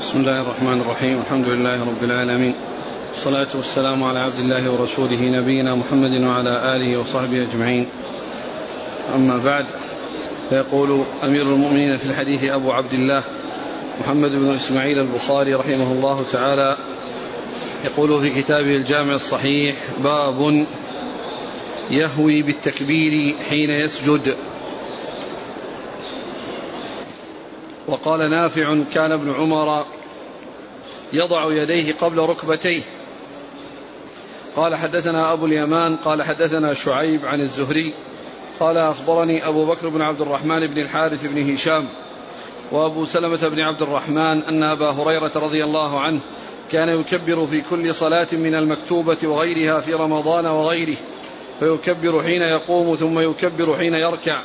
بسم الله الرحمن الرحيم. الحمد لله رب العالمين. والصلاة والسلام على عبد الله ورسوله نبينا محمد وعلى آله وصحبه أجمعين. أما بعد فيقول أمير المؤمنين في الحديث أبو عبد الله محمد بن إسماعيل البخاري رحمه الله تعالى يقول في كتابه الجامع الصحيح باب يهوي بالتكبير حين يسجد. وقال نافع كان ابن عمر يضع يديه قبل ركبتيه. قال حدثنا أبو اليمان قال حدثنا شعيب عن الزهري قال أخبرني أبو بكر بن عبد الرحمن بن الحارث بن هشام وأبو سلمة بن عبد الرحمن أن أبا هريرة رضي الله عنه كان يكبر في كل صلاة من المكتوبة وغيرها في رمضان وغيره فيكبر حين يقوم ثم يكبر حين يركع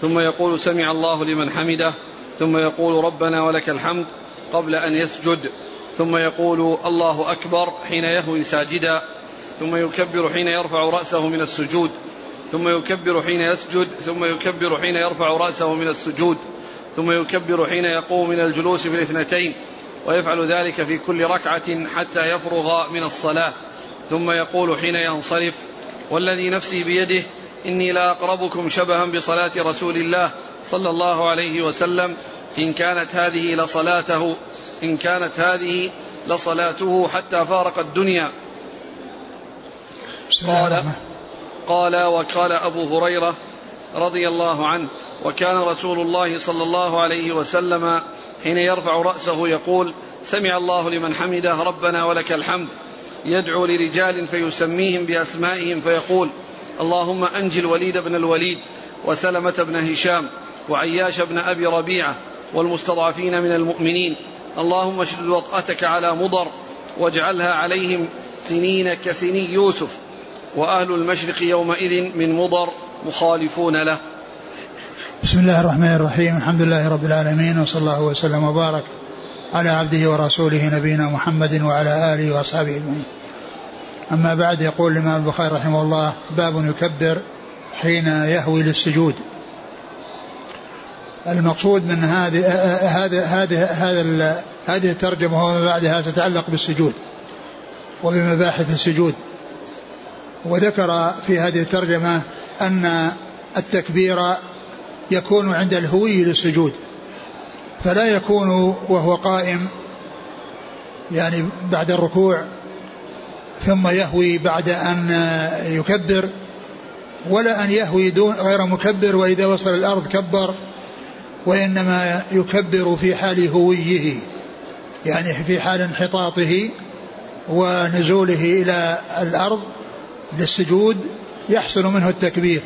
ثم يقول سمع الله لمن حمده ثم يقول ربنا ولك الحمد قبل أن يسجد. ثم يقول الله أكبر حين يهوي ساجدا. ثم يكبر حين يرفع رأسه من السجود. ثم يكبر حين يسجد. ثم يكبر حين يرفع رأسه من السجود. ثم يكبر حين يقوم من الجلوس في الاثنتين. ويفعل ذلك في كل ركعة حتى يفرغ من الصلاة. ثم يقول حين ينصرف والذي نفسي بيده إني لأقربكم شبها بصلاة رسول الله صلى الله عليه وسلم إن كانت هذه لصلاته إن كانت هذه لصلاته حتى فارق الدنيا. قال قال وقال أبو هريرة رضي الله عنه وكان رسول الله صلى الله عليه وسلم حين يرفع رأسه يقول سمع الله لمن حمده ربنا ولك الحمد. يدعو لرجال فيسميهم بأسمائهم فيقول اللهم أنجي الوليد بن الوليد. وسلمة بن هشام وعياش بن أبي ربيعة والمستضعفين من المؤمنين. اللهم اشدد وطأتك على مضر واجعلها عليهم سنين كسني يوسف وأهل المشرق يومئذ من مضر مخالفون له. بسم الله الرحمن الرحيم. الحمد لله رب العالمين وصلى الله وسلم وبارك على عبده ورسوله نبينا محمد وعلى آله وأصحابه أجمعين. أما بعد يقول الإمام البخاري رحمه الله باب يكبر حين يهوي للسجود. المقصود من هذه هذه هذه هذه هذه الترجمة وما بعدها تتعلق بالسجود وبمباحث السجود. وذكر في هذه الترجمة أن التكبير يكون عند الهوي للسجود فلا يكون وهو قائم يعني بعد الركوع ثم يهوي بعد أن يكبر. ولا أن يهوي دون غير مكبر وإذا وصل الأرض كبر وإنما يكبر في حال هويه يعني في حال انحطاطه ونزوله إلى الأرض للسجود يحصل منه التكبير.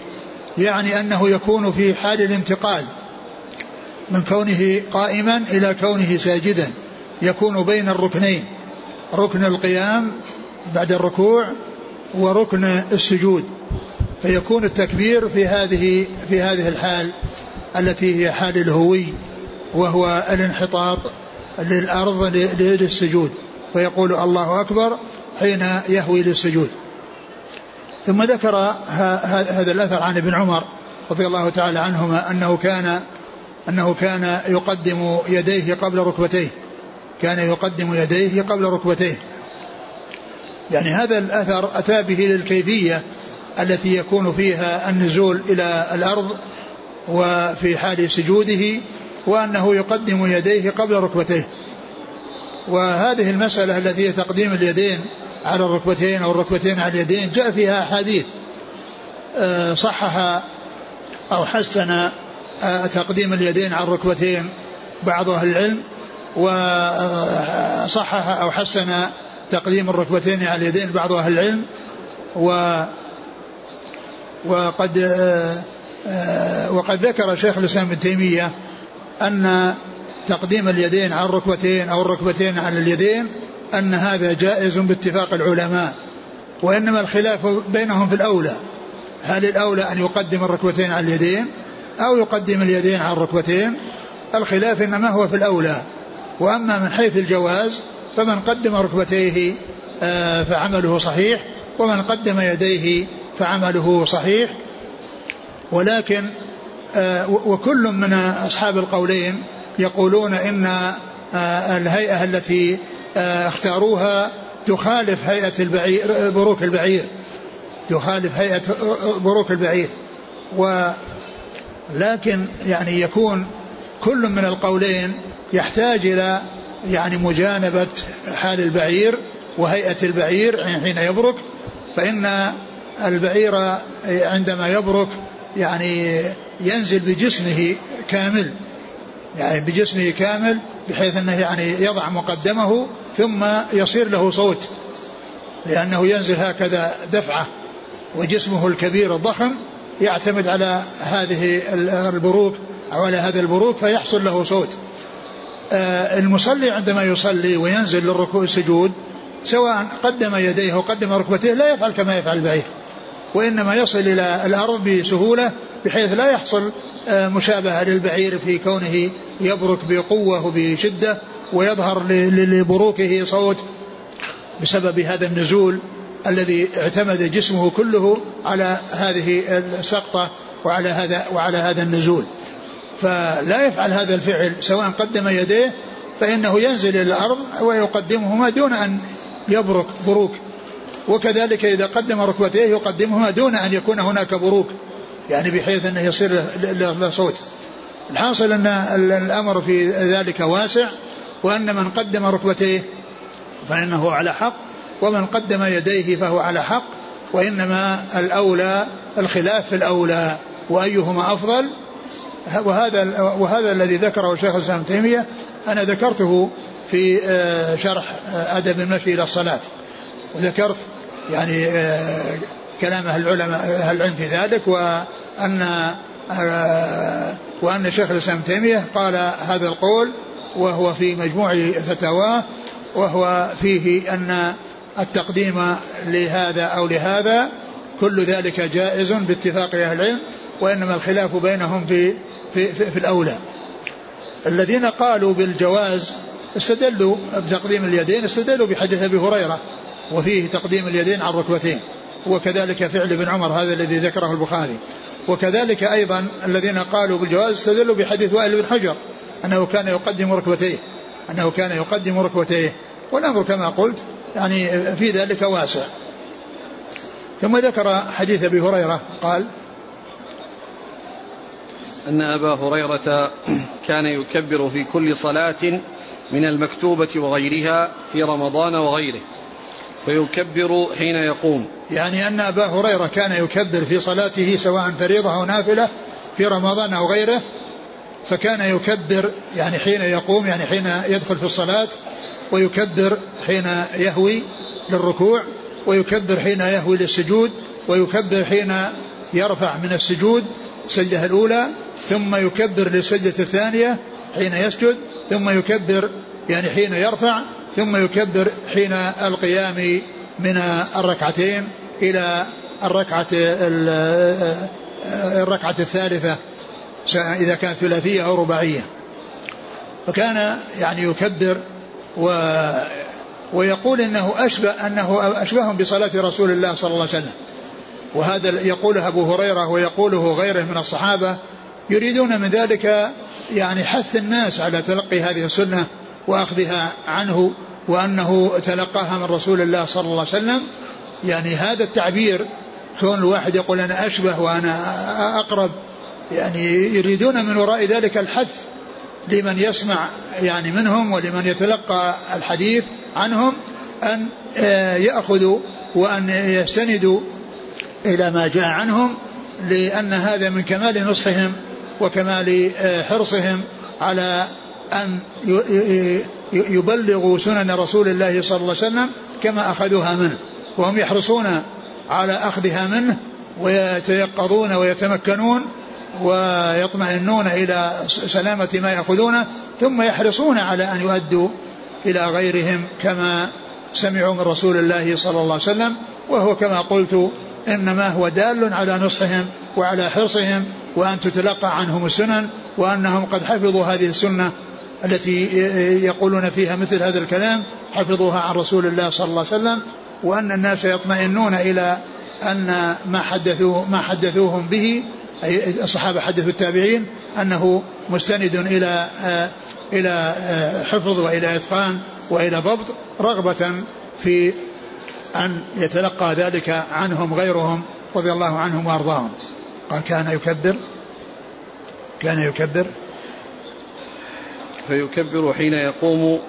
يعني أنه يكون في حال الانتقال من كونه قائما إلى كونه ساجدا يكون بين الركنين ركن القيام بعد الركوع وركن السجود. فيكون التكبير في هذه في هذه الحال التي هي حال الهوي وهو الانحطاط للأرض للسجود. فيقول الله أكبر حين يهوي للسجود. ثم ذكر هذا الأثر عن ابن عمر رضي الله تعالى عنهما أنه كان أنه كان يقدم يديه قبل ركبتيه. كان يقدم يديه قبل ركبتيه. يعني هذا الأثر أتى به للكيفية التي يكون فيها النزول إلى الأرض وفي حال سجوده وأنه يقدم يديه قبل ركبتيه. وهذه المسألة التي هي تقديم اليدين على الركبتين أو الركبتين على اليدين جاء فيها أحاديث آه، صحها أو حسن آه، تقديم اليدين على الركبتين بعض أهل العلم وصحح أو حسن تقديم الركبتين على اليدين بعض أهل العلم و وقد آه، وقد ذكر شيخ الإسلام ابن تيمية أن تقديم اليدين على الركبتين أو الركبتين على اليدين أن هذا جائز باتفاق العلماء وإنما الخلاف بينهم في الأولى. هل الأولى أن يقدم الركبتين على اليدين أو يقدم اليدين على الركبتين؟ الخلاف إنما هو في الأولى. وأما من حيث الجواز فمن قدم ركبتيه آه، فعمله صحيح ومن قدم يديه فعمله صحيح. ولكن آه، وكل من أصحاب القولين يقولون إن آه، الهيئة التي آه، اختاروها تخالف هيئة البعير بروك البعير. تخالف هيئة بروك البعير. ولكن يعني يكون كل من القولين يحتاج إلى يعني مجانبة حال البعير وهيئة البعير حين يبرك فإن البعير عندما يبرك يعني ينزل بجسمه كامل يعني بجسمه كامل بحيث أنه يعني يضع مقدمه ثم يصير له صوت لأنه ينزل هكذا دفعة وجسمه الكبير الضخم يعتمد على هذه البروك أو على هذا البروك فيحصل له صوت. آه، المصلي عندما يصلي وينزل للركوع السجود سواء قدم يديه وقدم ركبتيه لا يفعل كما يفعل البعير وإنما يصل إلى الأرض بسهولة بحيث لا يحصل آه، مشابهة للبعير في كونه يبرك بقوة وبشدة ويظهر لبروكه صوت بسبب هذا النزول الذي اعتمد جسمه كله على هذه السقطة وعلى هذا وعلى هذا النزول. فلا يفعل هذا الفعل سواء قدم يديه فإنه ينزل إلى الأرض ويقدمهما دون أن يبرك بروك. وكذلك إذا قدم ركبتيه يقدمهما دون أن يكون هناك بروك. يعني بحيث أنه يصير له صوت. الحاصل أن الأمر في ذلك واسع وأن من قدم ركبتيه فإنه على حق ومن قدم يديه فهو على حق وإنما الأولى الخلاف في الأولى وأيهما أفضل؟ وهذا وهذا الذي ذكره شيخ الإسلام تيمية أنا ذكرته في آه، شرح آه، أدب المشي إلى الصلاة. وذكرت يعني آه، كلام أهل العلماء أهل العلم في ذلك وأن وأن شيخ الإسلام تيمية قال هذا القول وهو في مجموع فتاواه وهو فيه أن التقديم لهذا أو لهذا كل ذلك جائز باتفاق أهل العلم وإنما الخلاف بينهم في في, في, في الأولى. الذين قالوا بالجواز استدلوا بتقديم اليدين استدلوا بحديث أبي هريرة وفيه تقديم اليدين على الركبتين وكذلك فعل ابن عمر هذا الذي ذكره البخاري. وكذلك أيضا الذين قالوا بالجواز استدلوا بحديث وائل بن حجر أنه كان يقدم ركبتيه أنه كان يقدم ركبتيه. والأمر كما قلت يعني في ذلك واسع. ثم ذكر حديث أبي هريرة قال أن أبا هريرة كان يكبر في كل صلاة من المكتوبة وغيرها في رمضان وغيره. فيكبر حين يقوم. يعني أن أبا هريرة كان يكبر في صلاته سواء فريضة أو نافلة في رمضان أو غيره فكان يكبر يعني حين يقوم يعني حين يدخل في الصلاة ويكبر حين يهوي للركوع ويكبر حين يهوي للسجود ويكبر حين يرفع من السجود السجدة الأولى ثم يكبر للسجدة الثانية حين يسجد ثم يكبر يعني حين يرفع ثم يكبر حين القيام من الركعتين إلى الركعة الركعة الثالثة إذا كانت ثلاثية أو رباعية. فكان يعني يكبر و ويقول إنه أشبه أنه اشبه بصلاة رسول الله صلى الله عليه وسلم. وهذا يقوله أبو هريرة ويقوله غيره من الصحابة يريدون من ذلك يعني حث الناس على تلقي هذه السنة وأخذها عنه وأنه تلقاها من رسول الله صلى الله عليه وسلم. يعني هذا التعبير كون الواحد يقول أنا أشبه وأنا أقرب يعني يريدون من وراء ذلك الحث لمن يسمع يعني منهم ولمن يتلقى الحديث عنهم أن آه، يأخذوا وأن يستندوا إلى ما جاء عنهم لأن هذا من كمال نصحهم وكمال آه، حرصهم على أن يبلغوا سنن رسول الله صلى الله عليه وسلم كما أخذوها منه. وهم يحرصون على أخذها منه ويتيقظون ويتمكنون ويطمئنون إلى سلامة ما يأخذونه ثم يحرصون على أن يؤدوا إلى غيرهم كما سمعوا من رسول الله صلى الله عليه وسلم. وهو كما قلت إنما هو دال على نصحهم وعلى حرصهم وأن تتلقى عنهم السنن وأنهم قد حفظوا هذه السنة التي يقولون فيها مثل هذا الكلام حفظوها عن رسول الله صلى الله عليه وسلم وأن الناس يطمئنون إلى أن ما حدثوا ما حدثوهم به أي الصحابة حدثوا التابعين أنه مستند إلى إلى حفظ وإلى إتقان وإلى ضبط رغبة في أن يتلقى ذلك عنهم غيرهم رضي الله عنهم وأرضاهم. قال كان يكبر. كان يكبر. فيكبر حين يقوم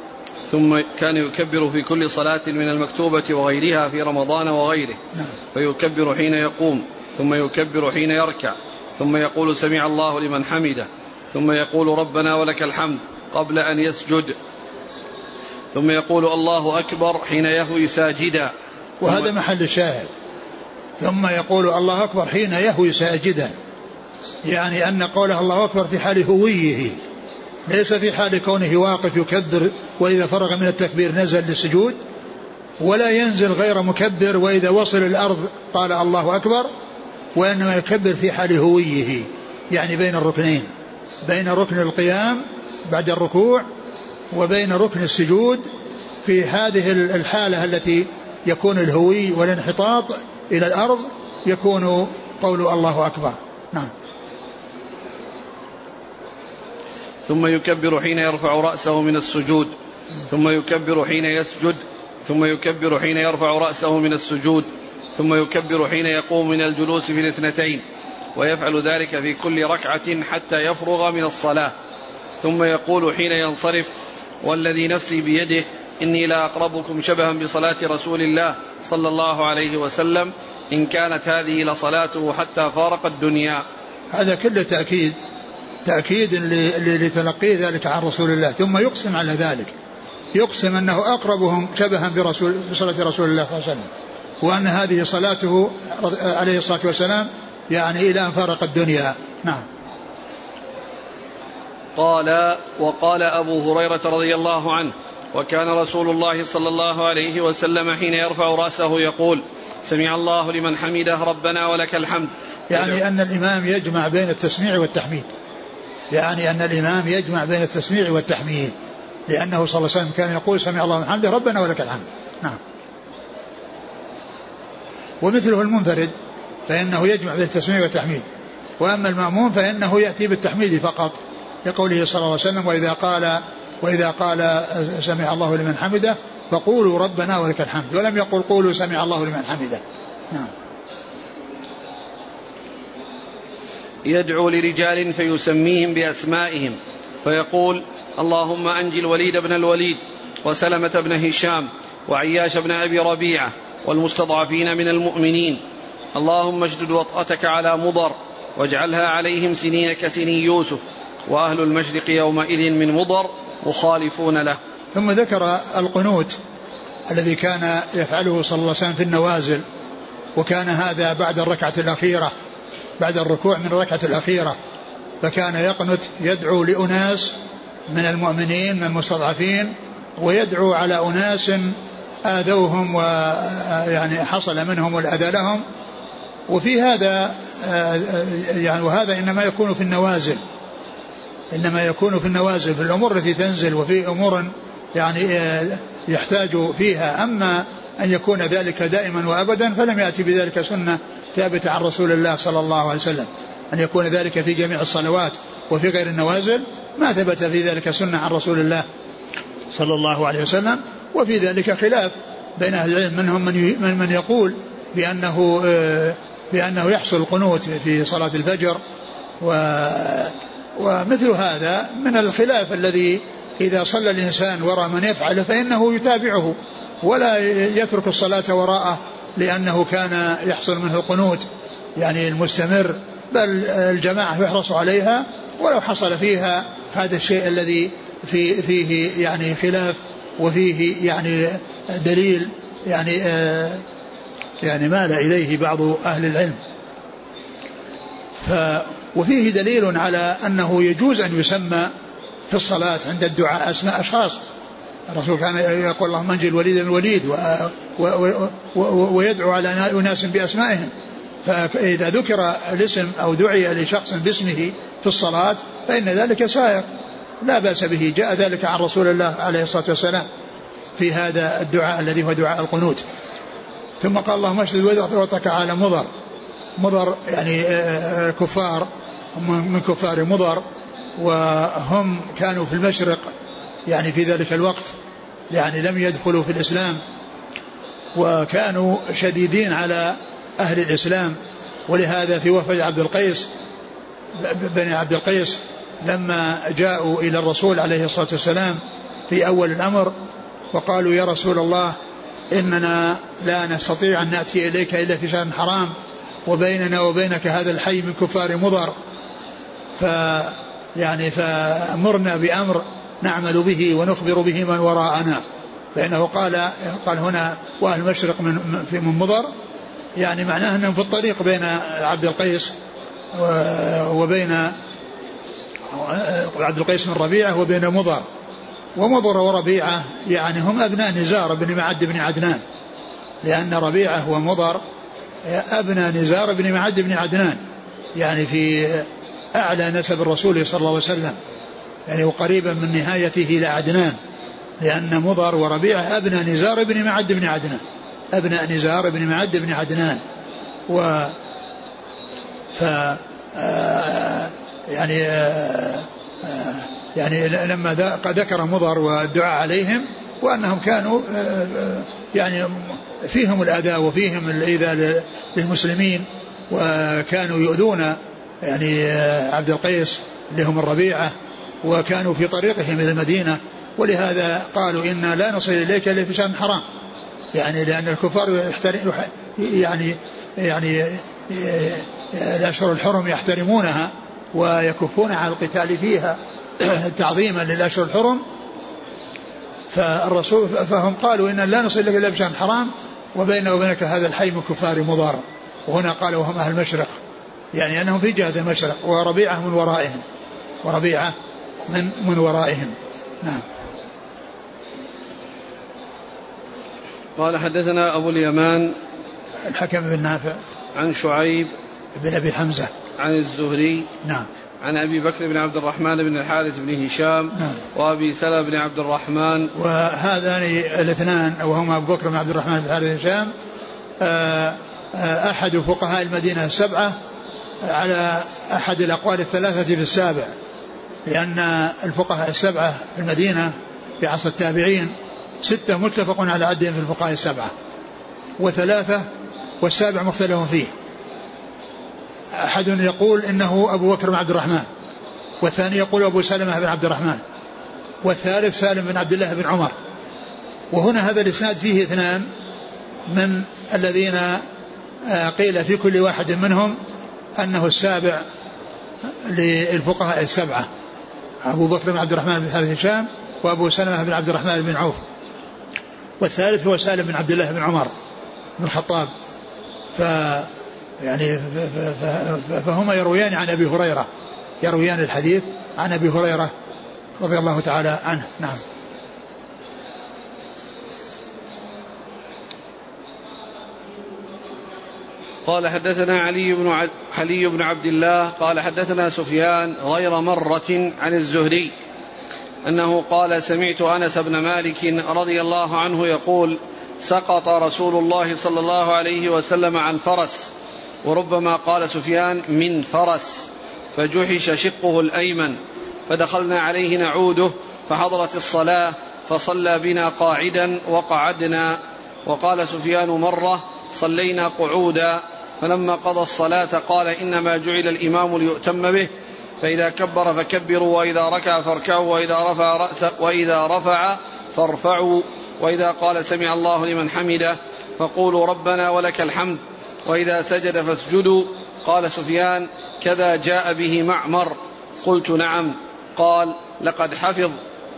ثم كان يكبر في كل صلاة من المكتوبة وغيرها في رمضان وغيره. نعم. فيكبر حين يقوم ثم يكبر حين يركع ثم يقول سمع الله لمن حمده ثم يقول ربنا ولك الحمد قبل أن يسجد ثم يقول الله أكبر حين يهوي ساجدا. وهذا محل الشاهد ثم يقول الله أكبر حين يهوي ساجدا. يعني أن قوله الله أكبر في حال هويه ليس في حال كونه واقف يكبر وإذا فرغ من التكبير نزل للسجود ولا ينزل غير مكبر وإذا وصل الأرض قال الله أكبر وإنما يكبر في حال هويه يعني بين الركنين بين ركن القيام بعد الركوع وبين ركن السجود في هذه الحالة التي يكون الهوي والانحطاط إلى الأرض يكون قول الله أكبر. نعم. ثم يكبر حين يرفع رأسه من السجود. ثم يكبر حين يسجد. ثم يكبر حين يرفع رأسه من السجود. ثم يكبر حين يقوم من الجلوس في الاثنتين. ويفعل ذلك في كل ركعة حتى يفرغ من الصلاة. ثم يقول حين ينصرف والذي نفسي بيده إني لا أقربكم شبها بصلاة رسول الله صلى الله عليه وسلم. إن كانت هذه لصلاته حتى فارق الدنيا. هذا كله تأكيد. تأكيد لتلقيه ذلك عن رسول الله. ثم يقسم على ذلك. يقسم أنه أقربهم شبها برسول بصلاة رسول الله صلى الله عليه وسلم. وأن هذه صلاته عليه الصلاة والسلام يعني إلى أن فارق الدنيا. نعم. قال وقال أبو هريرة رضي الله عنه وكان رسول الله صلى الله عليه وسلم حين يرفع رأسه يقول سمع الله لمن حمده ربنا ولك الحمد. يعني أن الإمام يجمع بين التسميع والتحميد. يعني أن الإمام يجمع بين التسميع والتحميد. لأنه صلى الله عليه وسلم كان يقول سمع الله لمن حمده ربنا ولك الحمد. نعم. ومثله المنفرد فإنه يجمع بين التسميع والتحميد. وأما المأمون فإنه يأتي بالتحميد فقط. لقوله صلى الله عليه وسلم وإذا قال وإذا قال سمع الله لمن حمده فقولوا ربنا ولك الحمد. ولم يقل قولوا سمع الله لمن حمده. نعم. يدعو لرجال فيسميهم بأسمائهم فيقول اللهم أنجي الوليد بن الوليد وسلمة بن هشام وعياش بن أبي ربيعة والمستضعفين من المؤمنين. اللهم اشدد وطأتك على مضر واجعلها عليهم سنين كسني يوسف وأهل المشرق يومئذ من مضر مخالفون له. ثم ذكر القنوت الذي كان يفعله صلى الله عليه وسلم في النوازل وكان هذا بعد الركعة الأخيرة بعد الركوع من الركعة الأخيرة فكان يقنت يدعو لأناس من المؤمنين من المستضعفين ويدعو على أناس آذوهم ويعني حصل منهم الأذى لهم. وفي هذا يعني وهذا إنما يكون في النوازل. إنما يكون في النوازل في الأمور التي تنزل وفي أمور يعني يحتاج فيها. أما أن يكون ذلك دائما وأبدا فلم يأتي بذلك سنة ثابتة عن رسول الله صلى الله عليه وسلم. أن يكون ذلك في جميع الصلوات وفي غير النوازل ما ثبت في ذلك سنة عن رسول الله صلى الله عليه وسلم. وفي ذلك خلاف بين أهل العلم منهم من, من يقول بأنه آه، بأنه يحصل القنوت في صلاة الفجر و ومثل هذا من الخلاف الذي إذا صلى الإنسان وراء من يفعل فإنه يتابعه ولا يترك الصلاة وراءه لأنه كان يحصل منه القنوت يعني المستمر بل الجماعة يحرص عليها ولو حصل فيها هذا الشيء الذي في فيه يعني خلاف وفيه يعني دليل يعني آه يعني مال إليه بعض أهل العلم. ف وفيه دليل على أنه يجوز أن يسمى في الصلاة عند الدعاء أسماء أشخاص. الرسول كان يقول اللهم انجي الوليد الوليد و و ويدعو على أناس بأسمائهم. فإذا ذكر الاسم أو دعي لشخص باسمه في الصلاة فإن ذلك سائر لا بأس به. جاء ذلك عن رسول الله عليه الصلاة والسلام في هذا الدعاء الذي هو دعاء القنوت. ثم قال اللهم اشهد وطك على مضر. مضر يعني آه، كفار من كفار مضر وهم كانوا في المشرق يعني في ذلك الوقت يعني لم يدخلوا في الإسلام وكانوا شديدين على أهل الإسلام. ولهذا في وفد عبد القيس بني عبد القيس لما جاءوا إلى الرسول عليه الصلاة والسلام في أول الأمر وقالوا يا رسول الله إننا لا نستطيع أن نأتي إليك إلا في شهر حرام وبيننا وبينك هذا الحي من كفار مضر. ف يعني فمرنا بأمر نعمل به ونخبر به من وراءنا. فإنه قال قال هنا وأهل المشرق من في من مضر يعني معناه أنهم في الطريق بين عبد القيس وبين عبد القيس بن ربيعة وبين مضر. ومضر وربيعة يعني هم أبناء نزار بن معد بن عدنان. لأن ربيعة ومضر أبناء نزار بن معد بن عدنان. يعني في أعلى نسب الرسول صلى الله عليه وسلم. يعني وقريبا من نهايته إلى عدنان لأن مضر وربيعة أبناء نزار بن معد بن عدنان. أبناء نزار بن معد بن عدنان. و ف آه، يعني آه، آه، يعني لما ذكر مضر والدعاء عليهم وأنهم كانوا يعني فيهم الأذى وفيهم الإيذاء للمسلمين وكانوا يؤذون يعني عبد القيس اللي هم الربيعة وكانوا في طريقهم إلى المدينة. ولهذا قالوا إنا لا نصل إليك إلا في شهر حرام. يعني لأن الكفار يعني يعني الأشهر الحرم يحترمونها ويكفون عن القتال فيها تعظيما للأشهر الحرم. فالرسول فهم قالوا إن لا نصل لك إلا بشهر حرام. وبيننا وبينك هذا الحي من كفار مضار. وهنا قالوا وهم أهل المشرق يعني أنهم في جهة المشرق وربيعة من ورائهم. وربيعة من من ورائهم. نعم. قال حدثنا أبو اليمان الحكم بن نافع. عن شعيب بن أبي حمزة. عن الزهري نعم. عن أبي بكر بن عبد الرحمن بن الحارث بن هشام نعم. وأبي سلمة بن عبد الرحمن. وهذان الاثنان وهما أبو بكر بن عبد الرحمن بن الحارث بن هشام آه، آه، أحد فقهاء المدينة السبعة على أحد الأقوال الثلاثة في السابع لأن الفقهاء السبعة في المدينة في عصر التابعين ستة متفق على عدهم في الفقهاء السبعة وثلاثة والسابع مختلف فيه. أحد يقول إنه أبو بكر بن عبد الرحمن والثاني يقول أبو سلمة بن عبد الرحمن والثالث سالم بن عبد الله بن عمر. وهنا هذا الإسناد فيه اثنان من الذين آه، قيل في كل واحد منهم أنه السابع للفقهاء السبعة أبو بكر بن عبد الرحمن بن حارث هشام وأبو سلمة بن عبد الرحمن بن عوف والثالث هو سالم بن عبد الله بن عمر بن الخطاب. ف يعني فهما يرويان عن أبي هريرة يرويان الحديث عن أبي هريرة رضي الله تعالى عنه. نعم. قال حدثنا علي بن علي بن عبد الله قال حدثنا سفيان غير مرة عن الزهري أنه قال سمعت أنس بن مالك رضي الله عنه يقول سقط رسول الله صلى الله عليه وسلم عن فرس وربما قال سفيان من فرس فجحش شقه الأيمن فدخلنا عليه نعوده فحضرت الصلاة فصلى بنا قاعدا وقعدنا وقال سفيان مرة صلينا قعودا فلما قضى الصلاة قال إنما جعل الإمام ليؤتم به فإذا كبر فكبروا وإذا ركع فاركعوا وإذا رفع راسه وإذا رفع فارفعوا وإذا قال سمع الله لمن حمده فقولوا ربنا ولك الحمد وإذا سجد فاسجدوا قال سفيان كذا جاء به معمر قلت نعم قال لقد حفظ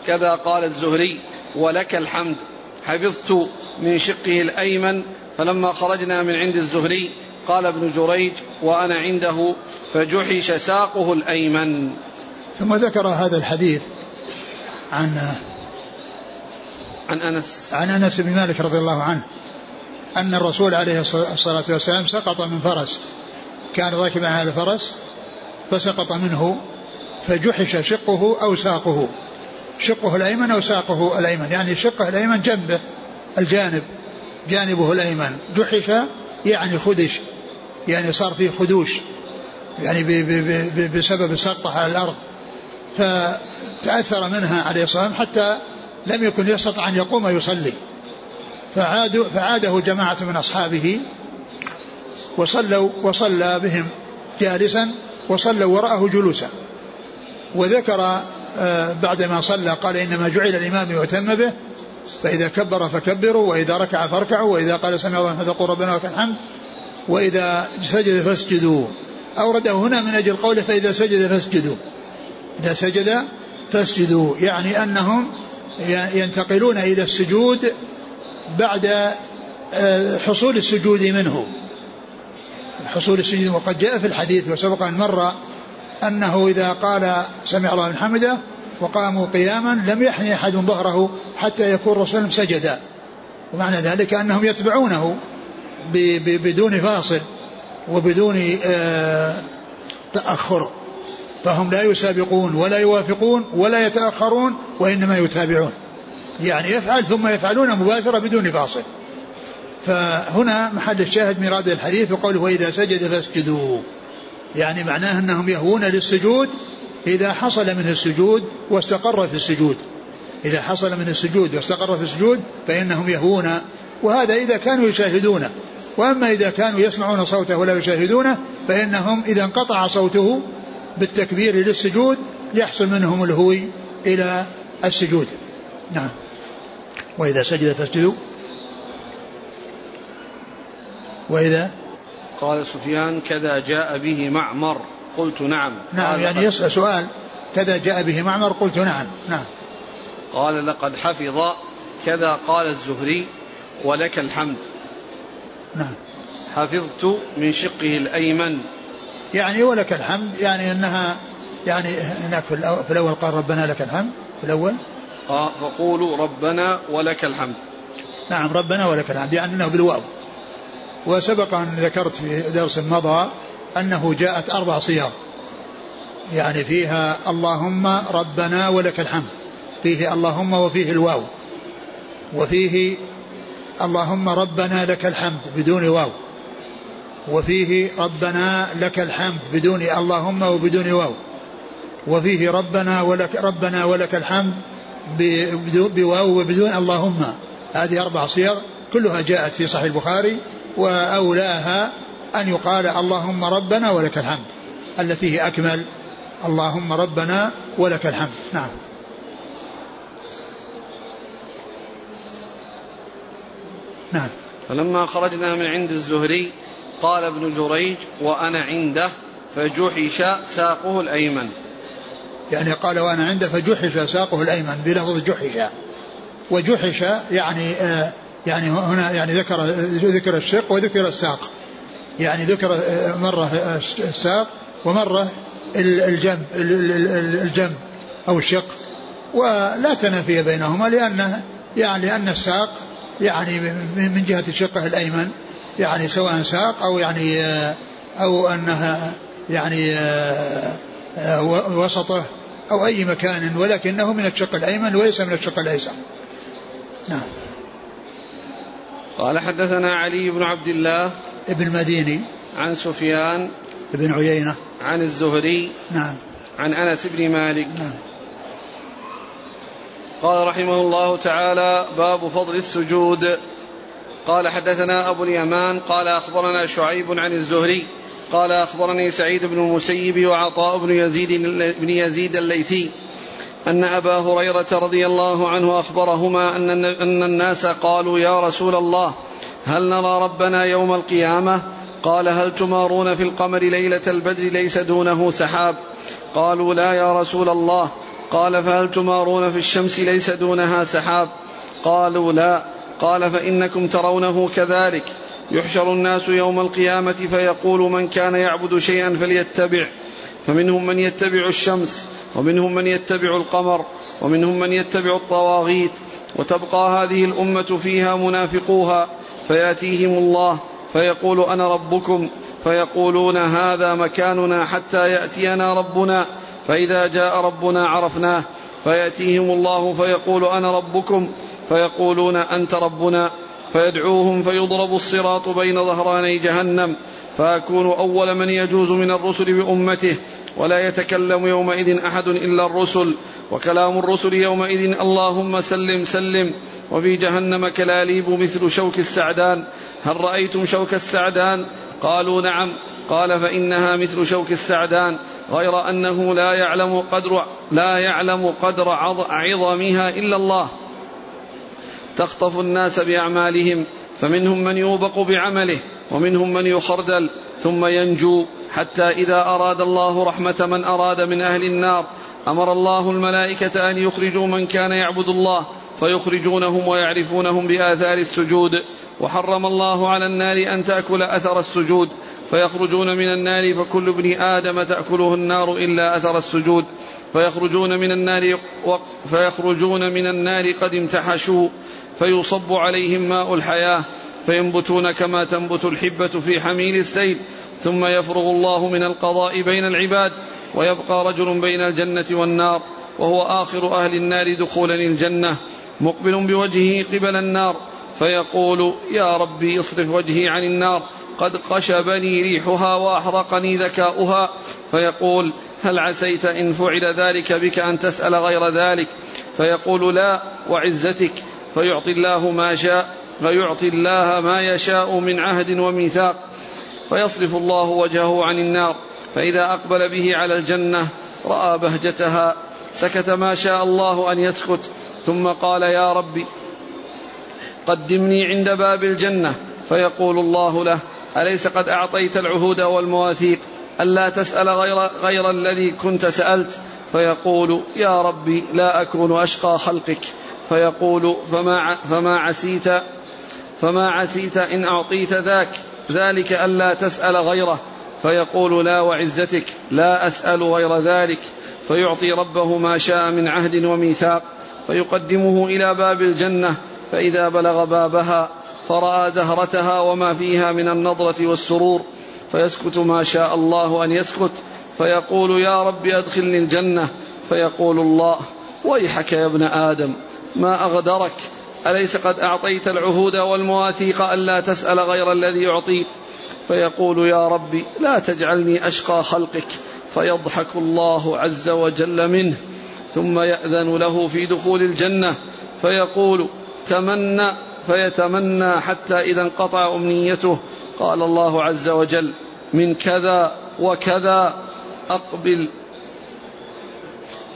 كذا قال الزهري ولك الحمد حفظت من شقه الأيمن فلما خرجنا من عند الزهري قال ابن جريج وأنا عنده فجحش ساقه الأيمن. ثم ذكر هذا الحديث عن عن أنس. عن أنس بن مالك رضي الله عنه أن الرسول عليه الصلاة والسلام سقط من فرس. كان راكبا على الفرس فسقط منه فجحش شقه أو ساقه. شقه الأيمن أو ساقه الأيمن يعني شقه الأيمن جنبه الجانب. جانبه الأيمن. جحش يعني خدش يعني صار فيه خدوش يعني بسبب السقطة على الأرض. فتأثر منها عليه الصلاة والسلام حتى لم يكن يستطيع أن يقوم يصلي فعاد فعاده جماعة من أصحابه وصلوا وصلى بهم جالسا وصلوا وراءه جلوسا. وذكر آه، بعدما صلى قال إنما جعل الإمام يؤتم به فإذا كبر فكبروا وإذا ركع فاركعوا وإذا قال سمع الله فقل ربنا لك الحمد وإذا سجد فاسجدوا. أورده هنا من أجل قوله فإذا سجد فاسجدوا. إذا سجد فاسجدوا يعني أنهم ينتقلون إلى السجود بعد آه، حصول السجود منه. حصول السجود وقد جاء في الحديث وسبق أن مر أنه إذا قال سمع الله من حمده وقاموا قياما لم يحني أحد ظهره حتى يكون الرسول سجدا. ومعنى ذلك أنهم يتبعونه بدون فاصل وبدون آه، تأخر. فهم لا يسابقون ولا يوافقون ولا يتأخرون وإنما يتابعون. يعني يفعل ثم يفعلون مباشرة بدون فاصل. فهنا محل الشاهد من راد الحديث وقوله وإذا سجد فاسجدوا. يعني معناه أنهم يهوون للسجود إذا حصل منه السجود واستقر في السجود. إذا حصل من السجود واستقر في السجود فإنهم يهوون. وهذا إذا كانوا يشاهدونه وأما إذا كانوا يسمعون صوته ولا يشاهدونه فإنهم إذا انقطع صوته بالتكبير للسجود يحصل منهم الهوي إلى السجود. نعم. وإذا سجد فاسجدوا. وإذا قال سفيان كذا جاء به معمر. قلت نعم. نعم يعني يسأل سؤال كذا جاء به معمر قلت نعم نعم. قال لقد حفظ كذا قال الزهري ولك الحمد. نعم. حفظت من شقه الأيمن. يعني ولك الحمد يعني أنها يعني هناك في الأول قال ربنا لك الحمد في الأول؟ فقولوا ربنا ولك الحمد. نعم ربنا ولك الحمد يعني أنه بالواو. وسبق أن ذكرت في درس مضى أنه جاءت أربع صيغ يعني فيها اللهم ربنا ولك الحمد. فيه اللهم وفيه الواو. وفيه اللهم ربنا لك الحمد بدون واو. وفيه ربنا لك الحمد بدون اللهم وبدون واو. وفيه ربنا ولك ربنا ولك الحمد بواو وبدون اللهم. هذه أربع صيغ كلها جاءت في صحيح البخاري وأولاها أن يقال اللهم ربنا ولك الحمد التي هي أكمل. اللهم ربنا ولك الحمد. نعم. نعم. فلما خرجنا من عند الزهري قال ابن جريج وأنا عنده فجحش ساقه الأيمن. يعني قال وأنا عنده فجحش ساقه الأيمن بلفظ جحش. وجحش يعني آه يعني هنا يعني ذكر ذكر الشق وذكر الساق. يعني ذكر آه، مرة الساق ومرة الجنب الجنب أو الشق. ولا تنافي بينهما لأن يعني لأن الساق يعني من جهة الشقة الأيمن. يعني سواء ساق أو يعني آه، أو أنها يعني آه، وسطه أو أي مكان ولكنه من الشق الأيمن وليس من الشق الأيسر. نعم. قال حدثنا علي بن عبد الله ابن مديني عن سفيان بن عيينة. عن الزهري نعم. عن أنس بن مالك. نعم. قال رحمه الله تعالى باب فضل السجود. قال حدثنا أبو اليمان قال أخبرنا شعيب عن الزهري قال أخبرني سعيد بن المسيب وعطاء بن يزيد بن يزيد الليثي. أن أبا هريرة رضي الله عنه أخبرهما أن أن الناس قالوا يا رسول الله هل نرى ربنا يوم القيامة؟ قال هل تمارون في القمر ليلة البدر ليس دونه سحاب؟ قالوا لا يا رسول الله قال فهل تمارون في الشمس ليس دونها سحاب؟ قالوا لا قال فإنكم ترونه كذلك يحشر الناس يوم القيامة فيقول من كان يعبد شيئا فليتبع فمنهم من يتبع الشمس ومنهم من يتبع القمر ومنهم من يتبع الطواغيت وتبقى هذه الأمة فيها منافقوها فيأتيهم الله فيقول أنا ربكم فيقولون هذا مكاننا حتى يأتينا ربنا فإذا جاء ربنا عرفناه فيأتيهم الله فيقول أنا ربكم فيقولون أنت ربنا فيدعوهم فيضرب الصراط بين ظهراني جهنم فأكون أول من يجوز من الرسل بأمته ولا يتكلم يومئذ أحد إلا الرسل وكلام الرسل يومئذ اللهم سلم سلم. وفي جهنم كلاليب مثل شوك السعدان. هل رأيتم شوك السعدان؟ قالوا نعم. قال فإنها مثل شوك السعدان غير أنه لا يعلم قدر لا يعلم قدر عظمها إلا الله. تخطف الناس بأعمالهم. فمنهم من يوبق بعمله ومنهم من يخردل ثم ينجو حتى إذا أراد الله رحمة من أراد من أهل النار. أمر الله الملائكة أن يخرجوا من كان يعبد الله فيخرجونهم ويعرفونهم بآثار السجود. وحرم الله على النار أن تأكل أثر السجود فيخرجون من النار فكل ابن آدم تأكله النار إلا أثر السجود. فيخرجون من النار فيخرجون من النار قد امتحشوا. فيصب عليهم ماء الحياة فينبتون كما تنبت الحبة في حميل السيل ثم يفرغ الله من القضاء بين العباد ويبقى رجل بين الجنة والنار وهو آخر أهل النار دخولا الجنة مقبل بوجهه قبل النار فيقول يا ربي اصرف وجهي عن النار قد قشبني ريحها وأحرقني ذكاؤها فيقول هل عسيت إن فعل ذلك بك أن تسأل غير ذلك؟ فيقول لا وعزتك فيعطي الله ما شاء فيعطي الله ما يشاء من عهد وميثاق. فيصرف الله وجهه عن النار. فإذا أقبل به على الجنة رأى بهجتها. سكت ما شاء الله أن يسكت. ثم قال يا ربي قدمني عند باب الجنة. فيقول الله له أليس قد أعطيت العهود والمواثيق؟ ألا تسأل غير, غير الذي كنت سألت؟ فيقول يا ربي لا أكون أشقى خلقك. فيقول فما, فما عسيت فما عسيت إن أعطيت ذاك ذلك ألا تسأل غيره. فيقول لا وعزتك لا أسأل غير ذلك. فيعطي ربه ما شاء من عهد وميثاق. فيقدمه إلى باب الجنة. فإذا بلغ بابها فرأى زهرتها وما فيها من النضرة والسرور. فيسكت ما شاء الله أن يسكت. فيقول يا رب أدخلني الجنة. فيقول الله ويحك يا ابن آدم. ما أغدرك. أليس قد أعطيت العهود والمواثيق ألا تسأل غير الذي اعطيت فيقول يا ربي لا تجعلني أشقى خلقك. فيضحك الله عز وجل منه ثم يأذن له في دخول الجنة. فيقول تمنى فيتمنى حتى إذا انقطع أمنيته. قال الله عز وجل من كذا وكذا أقبل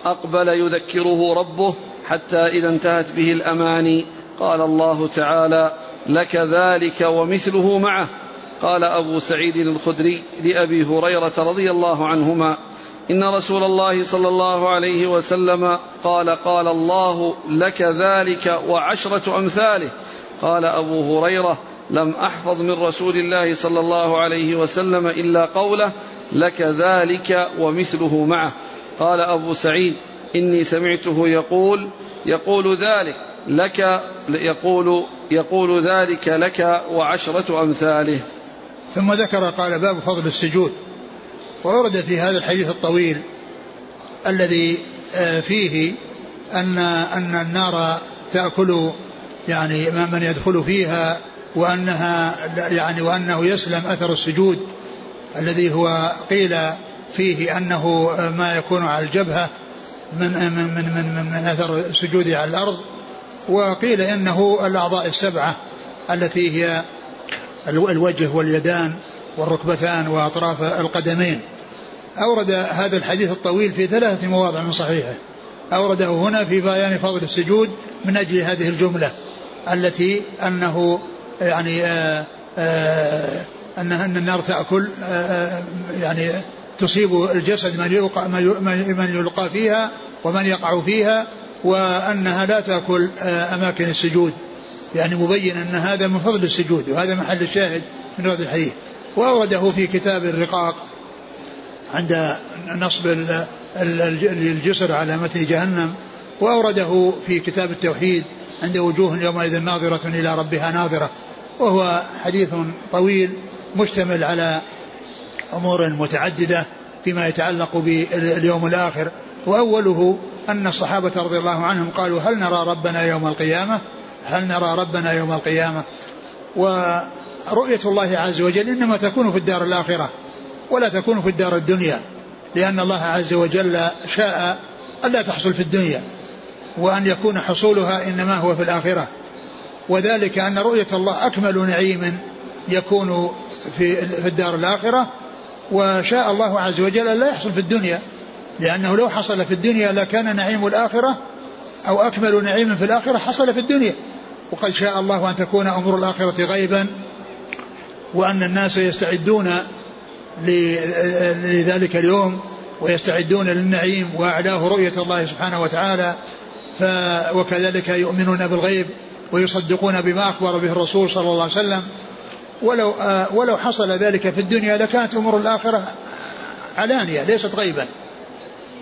أقبل يذكره ربه. حتى إذا انتهت به الأماني قال الله تعالى لك ذلك ومثله معه. قال أبو سعيد الخدري لأبي هريرة رضي الله عنهما إن رسول الله صلى الله عليه وسلم قال قال الله لك ذلك وعشرة أمثاله. قال أبو هريرة لم أحفظ من رسول الله صلى الله عليه وسلم إلا قوله لك ذلك ومثله معه. قال أبو سعيد إني سمعته يقول يقول ذلك لك يقول يقول ذلك لك وعشرة أمثاله. ثم ذكر قال باب فضل السجود. وورد في هذا الحديث الطويل الذي آه، فيه أن أن النار تأكل يعني من يدخل فيها وأنها يعني وأنه يسلم أثر السجود الذي هو قيل فيه أنه ما يكون على الجبهة. من من من من, من أثر السجود على الأرض. وقيل إنه الأعضاء السبعة التي هي الوجه واليدان والركبتان وأطراف القدمين. أورد هذا الحديث الطويل في ثلاثة مواضع من صحيحه. أورده هنا في بيان فضل السجود من أجل هذه الجملة التي أنه يعني آآ آه، آآ آه، أن النار تأكل آه، يعني تصيب الجسد من يلقى من يلقى فيها ومن يقع فيها وأنها لا تأكل أماكن السجود. يعني مبين أن هذا من فضل السجود وهذا محل الشاهد من هذا الحديث. وأورده في كتاب الرقاق عند نصب الجسر على متن جهنم. وأورده في كتاب التوحيد عند وجوه يومئذ ناظرة إلى ربها ناظرة. وهو حديث طويل مشتمل على أمور متعددة فيما يتعلق باليوم الآخر. وأوله أن الصحابة رضي الله عنهم قالوا هل نرى ربنا يوم القيامة؟ هل نرى ربنا يوم القيامة؟ ورؤية الله عز وجل إنما تكون في الدار الآخرة ولا تكون في الدار الدنيا لأن الله عز وجل شاء ألا تحصل في الدنيا وأن يكون حصولها إنما هو في الآخرة. وذلك أن رؤية الله أكمل نعيم يكون في الدار الآخرة وشاء الله عز وجل لا يحصل في الدنيا لأنه لو حصل في الدنيا لكان نعيم الآخرة أو أكمل نعيم في الآخرة حصل في الدنيا. وقد شاء الله أن تكون أمور الآخرة غيبا وأن الناس يستعدون لذلك اليوم ويستعدون للنعيم وأعلاه رؤية الله سبحانه وتعالى ف وكذلك يؤمنون بالغيب ويصدقون بما أخبر به الرسول صلى الله عليه وسلم. ولو آه ولو حصل ذلك في الدنيا لكانت أمور الآخرة علانية ليست غيبا.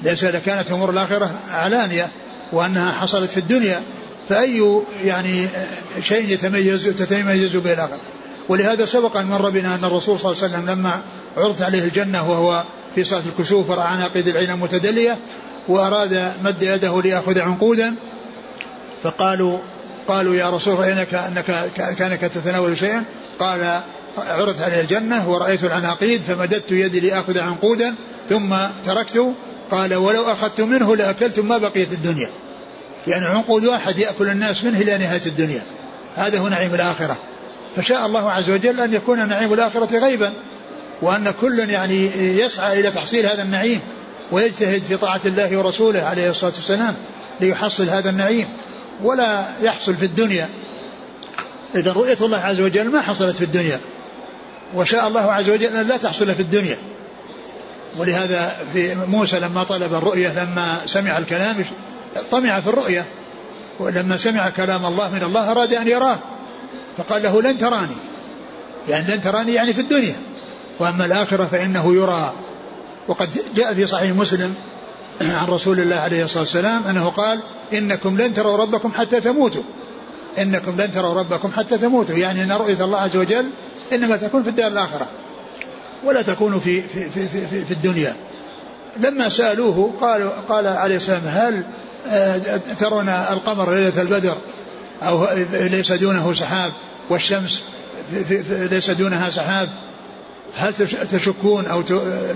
ليس لكانت أمور الآخرة علانية وأنها حصلت في الدنيا فأي يعني شيء يتميز تتميز به الآخر ولهذا سبق أن مر بنا أن الرسول صلى الله عليه وسلم لما عرضت عليه الجنة وهو في صلاة الكسوف ورأى عناقيد العين متدلية وأراد مد يده ليأخذ عنقودا فقالوا قالوا يا رسول رأيناك أنك كأنك تتناول شيئا. قال عرضت عليه الجنة ورأيت العناقيد فمددت يدي لآخذ عنقودا ثم تركت. قال ولو أخذت منه لأكلتم ما بقيت الدنيا. يعني عنقود واحد يأكل الناس منه إلى نهاية الدنيا. هذا هو نعيم الآخرة. فشاء الله عز وجل أن يكون نعيم الآخرة غيبا وأن كل يعني يسعى إلى تحصيل هذا النعيم ويجتهد في طاعة الله ورسوله عليه الصلاة والسلام ليحصل هذا النعيم. ولا يحصل في الدنيا إذا رؤية الله عز وجل ما حصلت في الدنيا. وشاء الله عز وجل أن لا تحصل في الدنيا. ولهذا في موسى لما طلب الرؤية لما سمع الكلام طمع في الرؤية. ولما سمع كلام الله من الله أراد أن يراه. فقال له لن تراني. يعني لن تراني يعني في الدنيا. وأما الآخرة فإنه يرى. وقد جاء في صحيح مسلم عن رسول الله عليه الصلاة والسلام أنه قال إنكم لن تروا ربكم حتى تموتوا. إنكم لن تروا ربكم حتى تموتوا. يعني أن رؤية الله عز وجل إنما تكون في الدار الآخرة ولا تكون في, في, في, في, في الدنيا. لما سألوه قال قال عليه السلام هل آه، ترون القمر ليلة البدر؟ أو ليس دونه سحاب والشمس ليس دونها سحاب؟ هل تشكون أو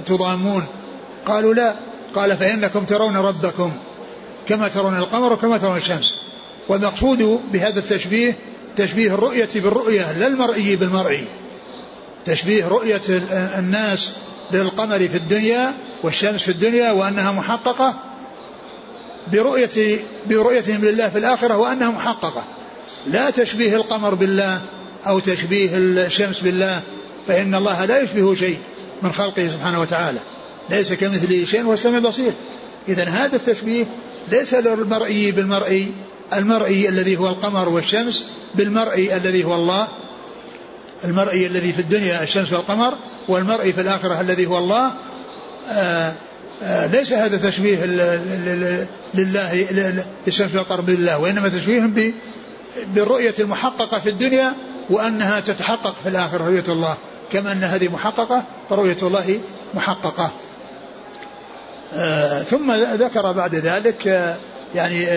تضامون؟ قالوا لا. قال فإنكم ترون ربكم كما ترون القمر وكما ترون الشمس. والمقصود بهذا التشبيه تشبيه الرؤية بالرؤية لا المرئي بالمرئي. تشبيه رؤية الناس للقمر في الدنيا والشمس في الدنيا وأنها محققة برؤية برؤيتهم لله في الآخرة وأنها محققة. لا تشبيه القمر بالله أو تشبيه الشمس بالله فإن الله لا يشبه شيء من خلقه سبحانه وتعالى. ليس كمثله شيء هو السميع البصير. إذا هذا التشبيه ليس للمرئي بالمرئي المرئي الذي هو القمر والشمس بالمرئي الذي هو الله المرئي الذي في الدنيا الشمس والقمر والمرئي في الآخرة الذي هو الله. آه، آه، ليس هذا تشبيه لله للشمس والقمر بالله وإنما تشبيه بالرؤية المحققة في الدنيا وأنها تتحقق في الآخرة رؤية الله. كما أن هذه محققة فرؤية الله محققة. آه ثم ذكر بعد ذلك يعني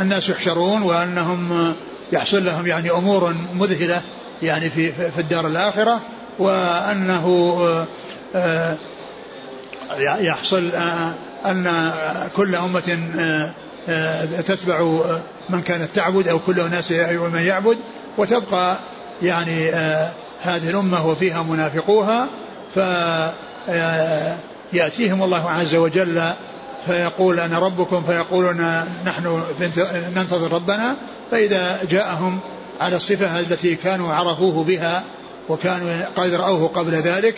الناس يحشرون وأنهم يحصل لهم يعني أمور مذهلة يعني في في الدار الآخرة وأنه آه، آه، يحصل آه، أن كل أمة تتبع من كانت تعبد أو كل الناس من يعبد وتبقى يعني هذه الأمة وفيها منافقوها فيأتيهم الله عز وجل فيقول أنا ربكم فيقولون نحن ننتظر ربنا. فإذا جاءهم على الصفة التي كانوا عرفوه بها وكانوا قد رأوه قبل ذلك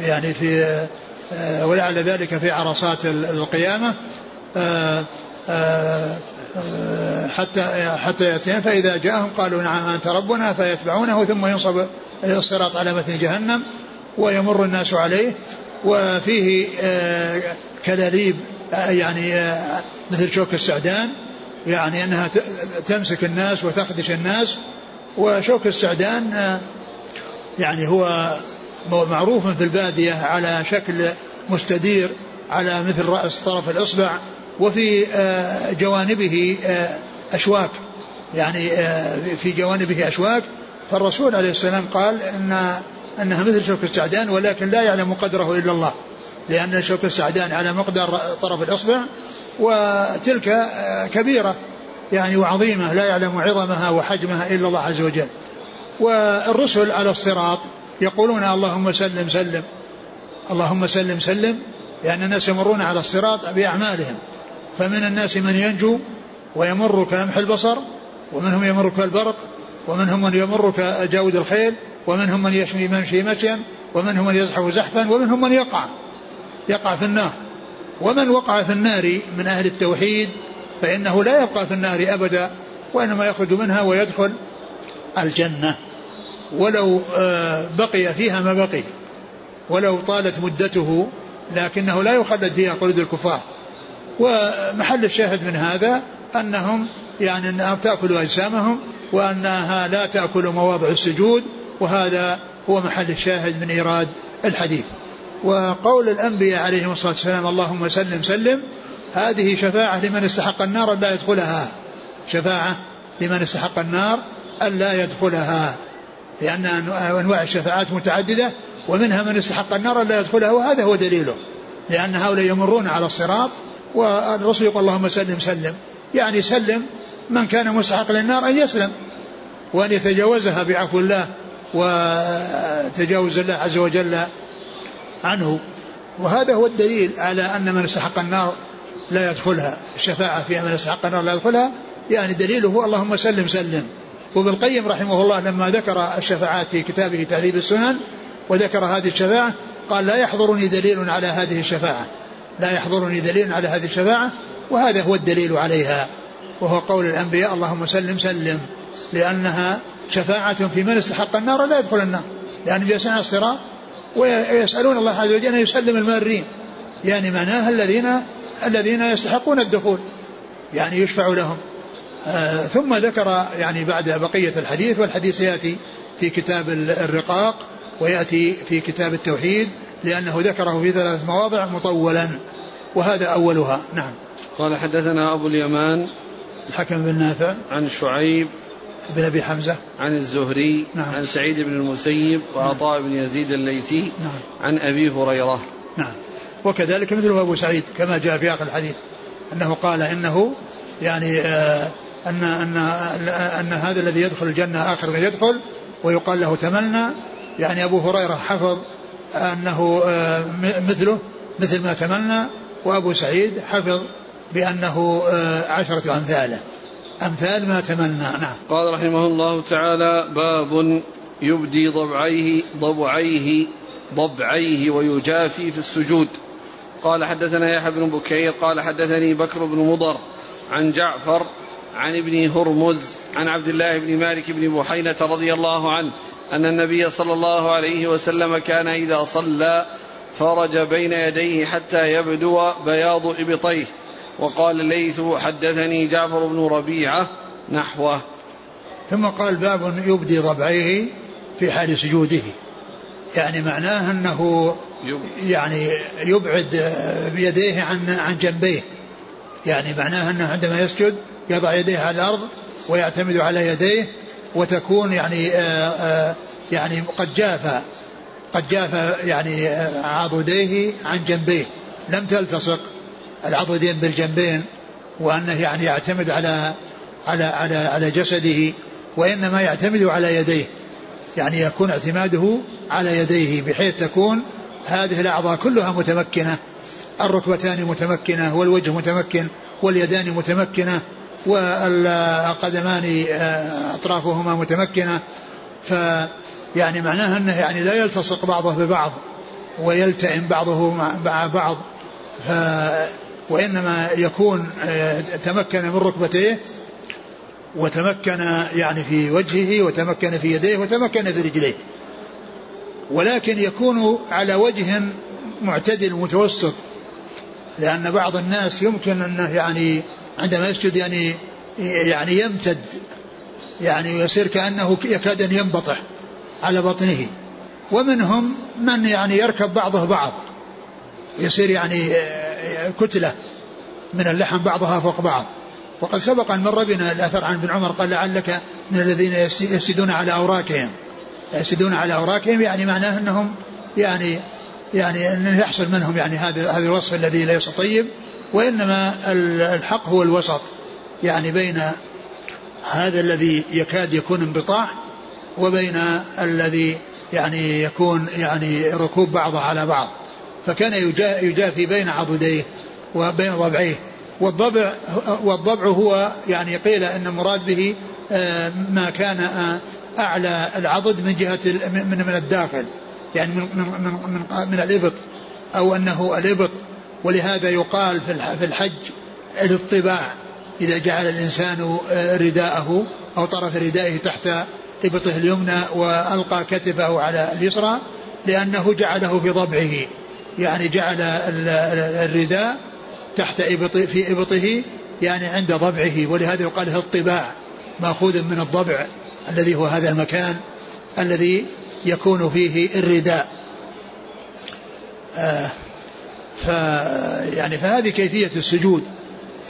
يعني في آه، ولعل ذلك في عرصات القيامة آه، آه، حتى حتى يأتيهم. فإذا جاءهم قالوا نعم أنت ربنا فيتبعونه ثم ينصب الصراط على متن جهنم ويمر الناس عليه. وفيه كلاليب يعني مثل شوك السعدان يعني أنها تمسك الناس وتخدش الناس. وشوك السعدان يعني هو معروف في البادية على شكل مستدير على مثل رأس طرف الإصبع وفي آه، جوانبه آه، أشواك. يعني آه، في جوانبه أشواك. فالرسول عليه السلام قال إن أنها مثل شوك السعدان ولكن لا يعلم قدره إلا الله. لأن شوك السعدان على مقدار طرف الإصبع وتلك كبيرة يعني وعظيمة لا يعلم عظمها وحجمها إلا الله عز وجل. والرسل على الصراط يقولون اللهم سلم سلم اللهم سلم سلم لأن الناس يمرون على الصراط بأعمالهم. فمن الناس من ينجو ويمر كلمح البصر ومنهم يمر كالبرق ومنهم من يمر كجاود الخيل ومنهم من يشمي يمشي مشيا ومنهم من يزحف زحفا ومنهم من يقع. يقع في النار. ومن وقع في النار من أهل التوحيد فإنه لا يبقى في النار أبدا وإنما يخرج منها ويدخل الجنة. ولو آه، بقي فيها ما بقي. ولو طالت مدته لكنه لا يخلد فيها قلود الكفار. ومحل الشاهد من هذا أنهم يعني أنها تأكل أجسامهم وأنها لا تأكل مواضع السجود وهذا هو محل الشاهد من إيراد الحديث. وقول الأنبياء عليهم الصلاة والسلام اللهم سلم سلم هذه شفاعة لمن استحق النار لا يدخلها. شفاعة لمن استحق النار ألا يدخلها. لأن أنواع الشفاعات متعددة ومنها من استحق النار ألا يدخلها وهذا هو دليله. لأن هؤلاء يمرون على الصراط والرسول يقول اللهم سلم سلم. يعني سلم من كان مستحق للنار أن يسلم. وأن يتجاوزها بعفو الله وتجاوز الله عز وجل عنه. وهذا هو الدليل على أن من استحق النار لا يدخلها. الشفاعة في من استحق النار لا يدخلها يعني دليله اللهم سلم سلم. وابن القيم رحمه الله لما ذكر الشفاعات في كتابه تهذيب السنن وذكر هذه الشفاعة قال لا يحضرني دليل على هذه الشفاعة. لا يحضرني دليل على هذه الشفاعة وهذا هو الدليل عليها. وهو قول الأنبياء اللهم سلم سلم. لأنها شفاعة في من استحق النار لا يدخل النار. لأنهم يسعون الصراط ويسألون الله عز وجل أن يسلم المارين. يعني معناها الذين الذين يستحقون الدخول. يعني يشفع لهم. آه ثم ذكر يعني بعد بقية الحديث والحديث يأتي في كتاب الرقاق ويأتي في كتاب التوحيد لأنه ذكره في ثلاث مواضع مطولا. وهذا أولها. نعم. قال حدثنا أبو اليمان الحكم بن نافع. عن شعيب بن أبي حمزة. عن الزهري نعم. عن سعيد بن المسيب وعطاء نعم بن يزيد الليثي. نعم. عن أبي هريرة. نعم. وكذلك مثله أبو سعيد كما جاء في آخر الحديث أنه قال إنه يعني آه أن أن أن هذا الذي يدخل الجنة آخر من يدخل ويقال له تملنا يعني أبو هريرة حفظ أنه آه مثله مثل ما تمنى وأبو سعيد حفظ بأنه آه عشرة أمثاله. أمثال ما تمنى. نعم. قال رحمه الله تعالى باب يبدي ضبعيه ضبعيه ضبعيه ويجافي في السجود. قال حدثنا يحيى بن بكير قال حدثني بكر بن مضر عن جعفر عن ابن هرمز عن عبد الله بن مالك بن بحينة رضي الله عنه أن النبي صلى الله عليه وسلم كان إذا صلى فرج بين يديه حتى يبدو بياض إبطيه. وقال الليث حدثني جعفر بن ربيعة نحوه. ثم قال باب يبدي ضبعيه في حال سجوده. يعني معناه أنه يعني يبعد بيديه عن عن جنبيه. يعني معناه أنه عندما يسجد يضع يديه على الأرض ويعتمد على يديه وتكون يعني آآ آآ يعني قد جاف قد جاف يعني عضديه عن جنبيه. لم تلتصق. العضدين بالجنبين وأنه يعني يعتمد على على على على جسده وإنما يعتمد على يديه. يعني يكون اعتماده على يديه بحيث تكون هذه الأعضاء كلها متمكنة الركبتان متمكنة والوجه متمكن واليدان متمكنة والقدمان آه، أطرافهما متمكنة. ف يعني معناها أنه يعني لا يلتصق بعضه ببعض ويلتئم بعضه مع بعض. وإنما يكون آه، تمكن من ركبتيه وتمكن يعني في وجهه وتمكن في يديه وتمكن في رجليه. ولكن يكون على وجه معتدل متوسط لأن بعض الناس يمكن أنه يعني عندما يسجد يعني يعني يمتد يعني يصير كأنه يكاد أن ينبطح على بطنه. ومنهم من يعني يركب بعضه بعض يصير يعني كتلة من اللحم بعضها فوق بعض. وقد سبق أن مر بنا الأثر عن ابن عمر قال لعلك من الذين يسجدون على أوراكهم يسجدون على أوراكهم يعني معناه أنهم يعني يعني أن يحصل منهم يعني هذا هذا الوصف الذي ليس طيب. وإنما الحق هو الوسط يعني بين هذا الذي يكاد يكون انبطاح وبين الذي يعني يكون يعني ركوب بعضه على بعض. فكان يجافي بين عضديه وبين ضبعيه والضبع والضبع هو يعني قيل أن المراد به آه، ما كان آه، أعلى العضد من جهة من من الداخل. يعني من من من, من, من الإبط أو أنه الإبط. ولهذا يقال في الحج الاطباع. إذا جعل الإنسان آه، رداءه أو طرف ردائه تحت إبطه اليمنى وألقى كتفه على اليسرى لأنه جعله في ضبعه. يعني جعل الرداء تحت إبط في إبطه يعني عند ضبعه ولهذا يقال الطباع مأخوذ من الضبع الذي هو هذا المكان الذي يكون فيه الرداء. آه ف يعني فهذه كيفية السجود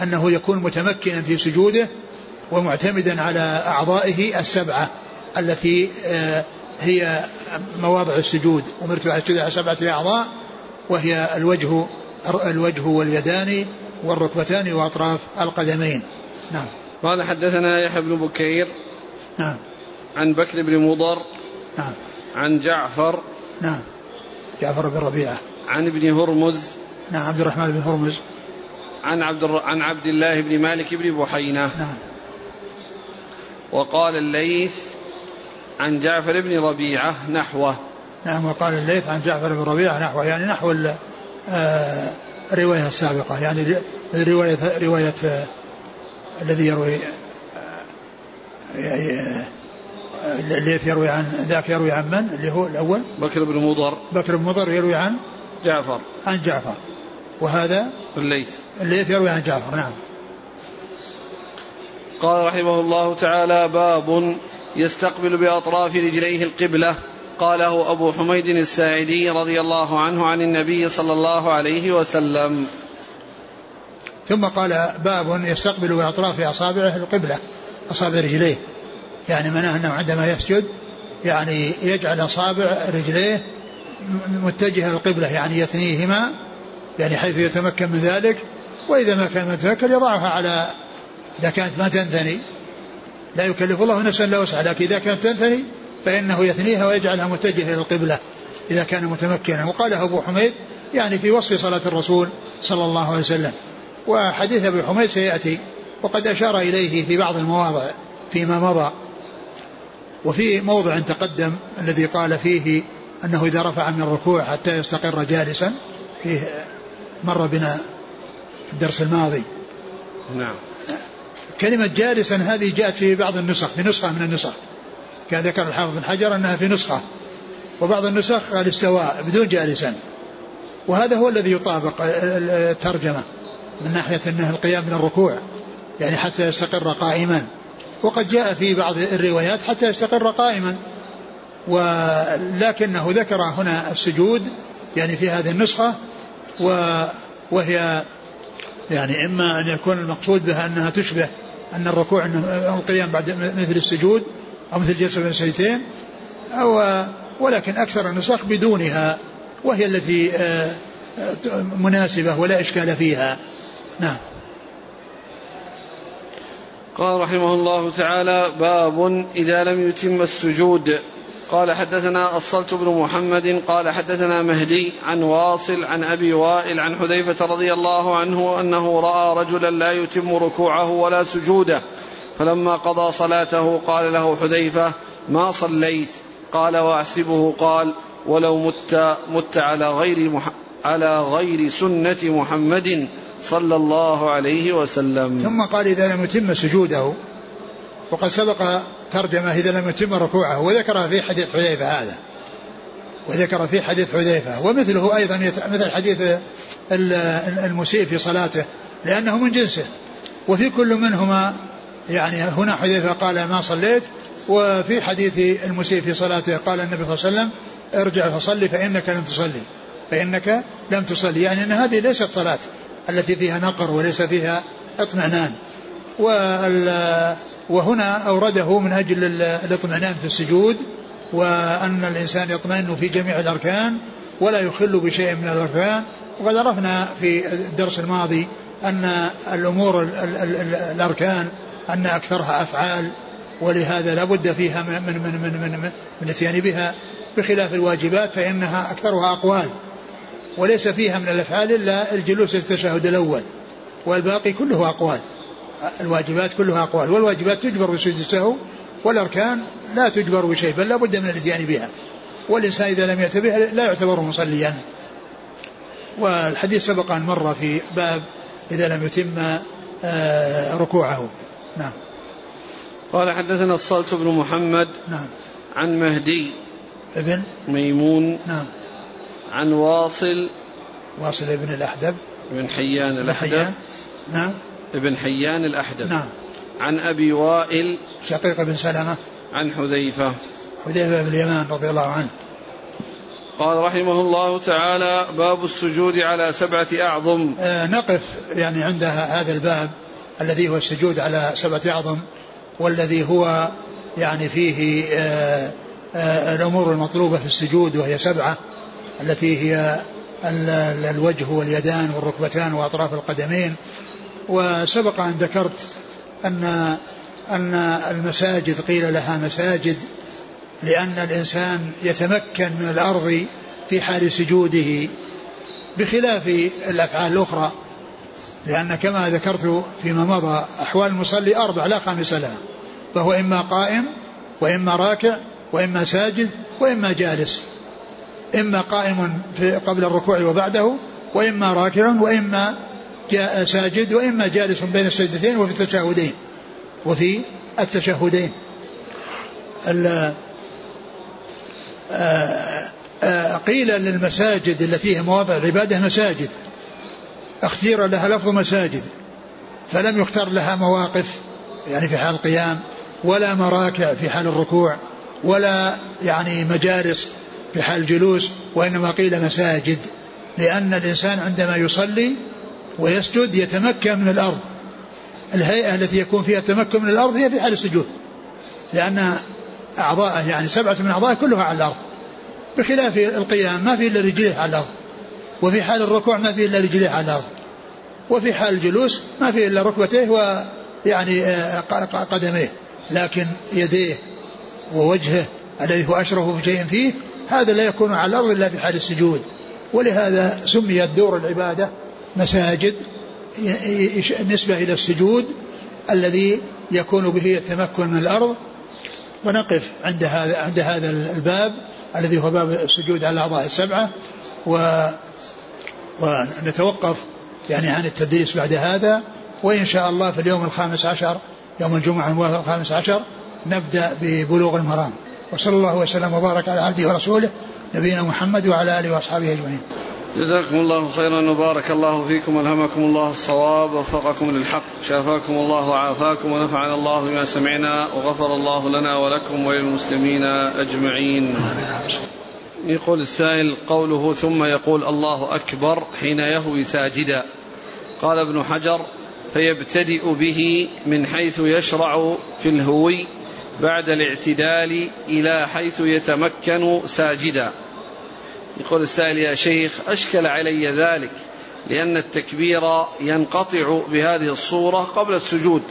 أنه يكون متمكنا في سجوده ومعتمدا على أعضائه السبعة التي آه هي مواضع السجود أمرت بأسجد على سبعة أعضاء وهي الوجه الوجه واليدان والركبتان وأطراف القدمين. نعم. قال حدثنا يحيى بن بكير نعم. عن بكر بن مضر نعم. عن جعفر نعم. جعفر بن ربيعة. عن ابن هرمز نعم عبد الرحمن بن هرمز. عن عبد الر... عن عبد الله بن مالك بن بحينة. نعم. وقال الليث عن جعفر بن ربيعة نحوه. نعم وقال الليث عن جعفر بن ربيعة نحوه يعني نحو آه، الرواية السابقة يعني رواية رواية آه، الذي يروي آه، الليث يروي عن ذاك يروي عن من؟ اللي هو الأول؟ بكر بن مضر. بكر بن مضر يروي عن؟ جعفر. عن جعفر. وهذا؟ الليث. الليث يروي عن جعفر نعم. قال رحمه الله تعالى باب يستقبل بأطراف رجليه القبلة. قاله أبو حميد الساعدي رضي الله عنه عن النبي صلى الله عليه وسلم. ثم قال باب يستقبل بأطراف أصابعه القبلة أصابع رجليه. يعني معناه أنه عندما يسجد يعني يجعل أصابع رجليه متجهة القبلة يعني يثنيهما يعني حيث يتمكن من ذلك. وإذا ما كان متمكن يضعها على إذا كانت ما تنثني لا يكلف الله نفسا لا وسعها لكن إذا كانت تنثني فإنه يثنيها ويجعلها متجهة إلى القبلة إذا كان متمكنا. وقاله أبو حميد يعني في وصف صلاة الرسول صلى الله عليه وسلم. وحديث أبي حميد سيأتي وقد أشار إليه في بعض المواضع فيما مضى. وفي موضع تقدم الذي قال فيه أنه إذا رفع من الركوع حتى يستقر جالسا فيه مر بنا في الدرس الماضي. نعم. كلمة جالسا هذه جاءت في بعض النسخ في نسخة من النسخ. كان ذكر الحافظ بن حجر أنها في نسخة وبعض النسخ الاستواء بدون جالسا. وهذا هو الذي يطابق الترجمة من ناحية أنه القيام من الركوع يعني حتى يستقر قائما. وقد جاء في بعض الروايات حتى يستقر قائما. ولكنه ذكر هنا السجود يعني في هذه النسخة وهي يعني إما أن يكون المقصود بها أنها تشبه أن الركوع القيام بعد مثل السجود أو مثل جلسة بين السجدتين أو ولكن أكثر النسخ بدونها وهي التي آه، آه، مناسبة ولا إشكال فيها. نعم. قال رحمه الله تعالى باب إذا لم يتم السجود. قال حدثنا أصلت بن محمد قال حدثنا مهدي عن واصل عن أبي وائل عن حذيفة رضي الله عنه أنه رأى رجلا لا يتم ركوعه ولا سجوده. فلما قضى صلاته قال له حذيفة ما صليت؟ قال وأحسبه. قال ولو مت مت على غير مح على غير سنة محمد صلى الله عليه وسلم. ثم قال إذا لم يتم سجوده. وقد سبق ترجمة إذا لم يتم ركوعه. وذكر في حديث حذيفة هذا. وذكر في حديث حذيفة. ومثله أيضا مثل حديث المسيء في صلاته لأنه من جنسه. وفي كل منهما يعني هنا حذيفة قال ما صليت وفي حديث المسيء في صلاته قال النبي صلى الله عليه وسلم ارجع فصلي فإنك لم تصلي. فإنك لم تصلي. يعني أن هذه ليست صلاة التي فيها نقر وليس فيها اطمئنان. وهنا أورده من أجل الاطمئنان في السجود وأن الإنسان يطمئن في جميع الأركان ولا يخل بشيء من الأركان. وقد عرفنا في الدرس الماضي أن الأمور الأركان أن أكثرها أفعال ولهذا لا بد فيها من من من من من, من الاتيان بها بخلاف الواجبات فإنها أكثرها أقوال. وليس فيها من الأفعال إلا الجلوس في التشهد الأول والباقي كله أقوال. الواجبات كلها أقوال والواجبات تجبر بسجود السهو والأركان لا تجبر بشيء بل لا بد من الاتيان بها. والإنسان إذا لم يأت بها لا يعتبر مصليا. والحديث سبق أن مر في باب إذا لم يتم آه، ركوعه. نعم. قال حدثنا الصلت بن محمد نعم. عن مهدي ابن ميمون نعم. عن واصل واصل ابن الأحدب. بن حيان الأحدب. حيان. نعم. ابن حيان الأحدب. نعم. عن أبي وائل شقيق بن سلمة. عن حذيفة. حذيفة بن اليمان رضي الله عنه. قال رحمه الله تعالى باب السجود على سبعة أعظم. آه نقف يعني عند هذا الباب. الذي هو السجود على سبعة أعظم والذي هو يعني فيه آه آه الأمور المطلوبة في السجود وهي سبعة التي هي الوجه واليدان والركبتان وأطراف القدمين. وسبق أن ذكرت أن أن المساجد قيل لها مساجد لأن الإنسان يتمكن من الأرض في حال سجوده بخلاف الأفعال الأخرى. لأن كما ذكرت فيما مضى أحوال المصلي أربع لا خامس لها. فهو إما قائم وإما راكع وإما ساجد وإما جالس. إما قائم في قبل الركوع وبعده وإما راكع وإما ساجد وإما جالس بين السجدتين وفي التشهدين وفي التشهدين. آه، آه، قيل للمساجد التي هي مواضع العبادة مساجد. اختير لها لفظ مساجد فلم يختار لها مواقف يعني في حال القيام ولا مراكع في حال الركوع ولا يعني مجالس في حال الجلوس وإنما قيل مساجد لأن الإنسان عندما يصلي ويسجد يتمكن من الأرض. الهيئة التي يكون فيها التمكن من الأرض هي في حال السجود لأن أعضاءه يعني سبعة من أعضائه كلها على الأرض بخلاف القيام ما في إلا رجليه على الأرض. وفي حال الركوع ما في إلا رجليه على الأرض. وفي حال الجلوس ما في إلا ركبتيه ويعني آه، قدميه. لكن يديه ووجهه الذي هو أشرف شيء فيه هذا لا يكون على الأرض إلا في حال السجود. ولهذا سميت دور العبادة مساجد نسبة إلى السجود الذي يكون به التمكن من الأرض. ونقف عند هذا عند هذا الباب الذي هو باب السجود على الأعضاء السبعة. و ونتوقف يعني عن التدريس بعد هذا وإن شاء الله في اليوم الخامس عشر يوم الجمعة الخامس عشر نبدأ ببلوغ المرام. وصلى الله وسلم وبارك على عبده ورسوله نبينا محمد وعلى آله وأصحابه أجمعين. جزاكم الله خيرا وبارك الله فيكم ألهمكم الله الصواب ووفقكم للحق شافاكم الله وعافاكم ونفعنا الله بما سمعنا وغفر الله لنا ولكم وللمسلمين أجمعين. يقول السائل قوله ثم يقول الله أكبر حين يهوي ساجدا. قال ابن حجر فيبتدئ به من حيث يشرع في الهوي بعد الاعتدال إلى حيث يتمكن ساجدا. يقول السائل يا شيخ أشكل علي ذلك لأن التكبير ينقطع بهذه الصورة قبل السجود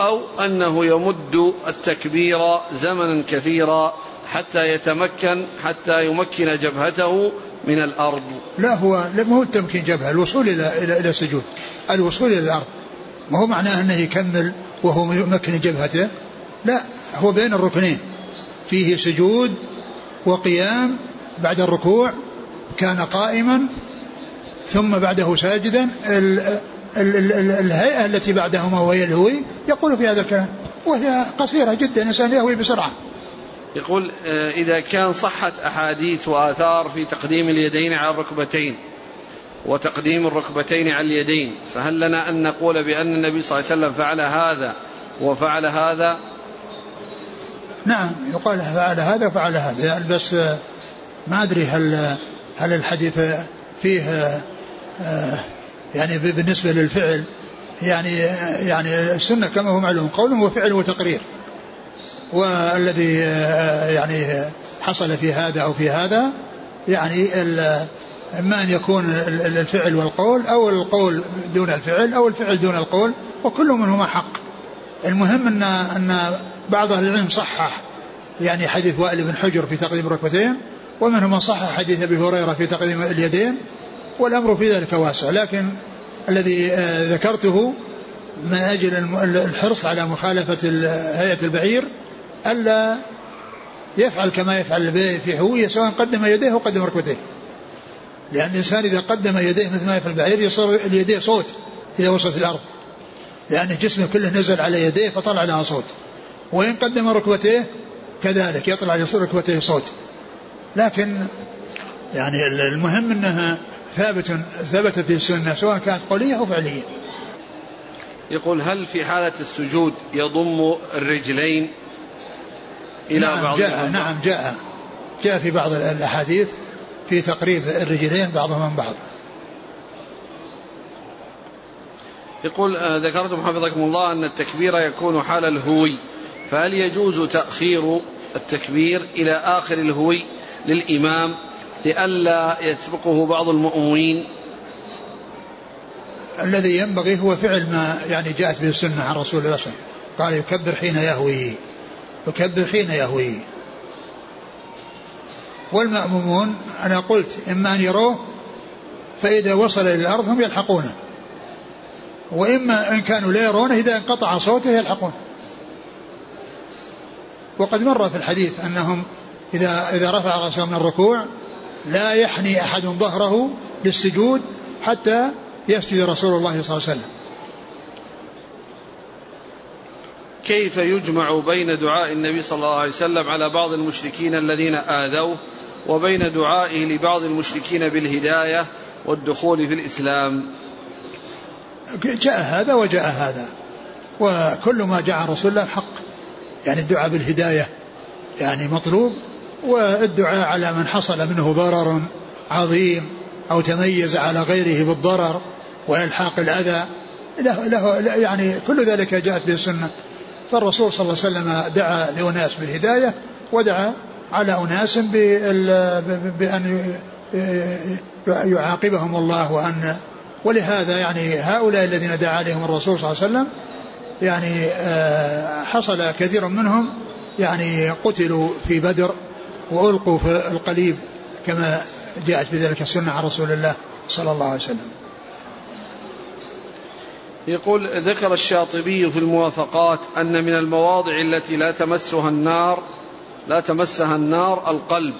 أو أنه يمد التكبير زمنا كثيرا حتى يتمكن حتى يمكن جبهته من الأرض. لا هو ما هو التمكين جبهة الوصول إلى إلى إلى السجود الوصول إلى الأرض. ما هو معناه أنه يكمل وهو يمكن جبهته؟ لا هو بين الركنين. فيه سجود وقيام بعد الركوع كان قائما ثم بعده ساجدا. الهيئة التي بعدهما وهي الهوي يقول في هذا الكلام وهي قصيرة جدا الإنسان يهوي بسرعة. يقول آه، إذا كان صحت أحاديث وآثار في تقديم اليدين على الركبتين وتقديم الركبتين على اليدين فهل لنا أن نقول بأن النبي صلى الله عليه وسلم فعل هذا وفعل هذا؟ نعم يقال فعل هذا وفعل هذا يعني بس ما أدري هل هل الحديث فيه يعني بالنسبة للفعل يعني يعني السنة كما هو معلوم قول وفعل وتقرير. والذي يعني حصل في هذا أو في هذا يعني إما أن يكون الفعل والقول أو القول دون الفعل أو الفعل دون القول وكل منهما حق. المهم أن أن بعض أهل العلم صحح يعني حديث وائل بن حجر في تقديم الركبتين ومنهم من صحح حديث أبي هريرة في تقديم اليدين والأمر في ذلك واسع. لكن الذي آه، ذكرته من أجل الحرص على مخالفة هيئة البعير ألا يفعل كما يفعل البعير في هوية سواء قدم يديه أو قدم ركبتيه. لأن الإنسان إذا قدم يديه مثل ما يفعل البعير يصير اليديه صوت إذا وصلت الأرض. لأن جسمه كله نزل على يديه فطلع لها صوت. وإن قدم ركبتيه كذلك يطلع يصير ركبتيه صوت. لكن يعني المهم أنها ثابت ثبتت في السنة سواء كانت قولية أو فعلية. يقول هل في حالة السجود يضم الرجلين إلى نعم بعض جاء نعم جاء. جاء في بعض الأحاديث في تقريب الرجلين بعضهم من بعض. يقول آه، ذكرتم حفظكم الله أن التكبير يكون حال الهوي فهل يجوز تأخير التكبير إلى آخر الهوي للإمام لئلا يسبقه بعض المؤمنين؟ الذي ينبغي هو فعل ما يعني جاءت به السنة عن رسول الله صلى الله عليه وسلم. قال يكبر حين يهوي. يكبر حين يهوي. والمأمومون أنا قلت إما أن يروه فإذا وصل إلى الأرض هم يلحقونه وإما إن كانوا لا يرونه إذا انقطع صوته يلحقونه وقد مر في الحديث أنهم إذا إذا رفع رأسه من الركوع لا يحني أحد ظهره للسجود حتى يسجد رسول الله صلى الله عليه وسلم. كيف يجمع بين دعاء النبي صلى الله عليه وسلم على بعض المشركين الذين آذوه وبين دعائه لبعض المشركين بالهداية والدخول في الإسلام؟ جاء هذا وجاء هذا. وكل ما جاء رسول الله حق. يعني الدعاء بالهداية يعني مطلوب والدعاء على من حصل منه ضرر عظيم أو تميز على غيره بالضرر وإلحاق الأذى. له, له يعني كل ذلك جاءت به السنة. فالرسول صلى الله عليه وسلم دعا لأناس بالهداية ودعا على أناس بأن يعاقبهم الله وأن ولهذا يعني هؤلاء الذين دعا عليهم الرسول صلى الله عليه وسلم يعني آه، حصل كثير منهم يعني قتلوا في بدر وألقوا في القليب كما جاءت بذلك السنة عن رسول الله صلى الله عليه وسلم. يقول ذكر الشاطبي في الموافقات أن من المواضع التي لا تمسها النار لا تمسها النار القلب.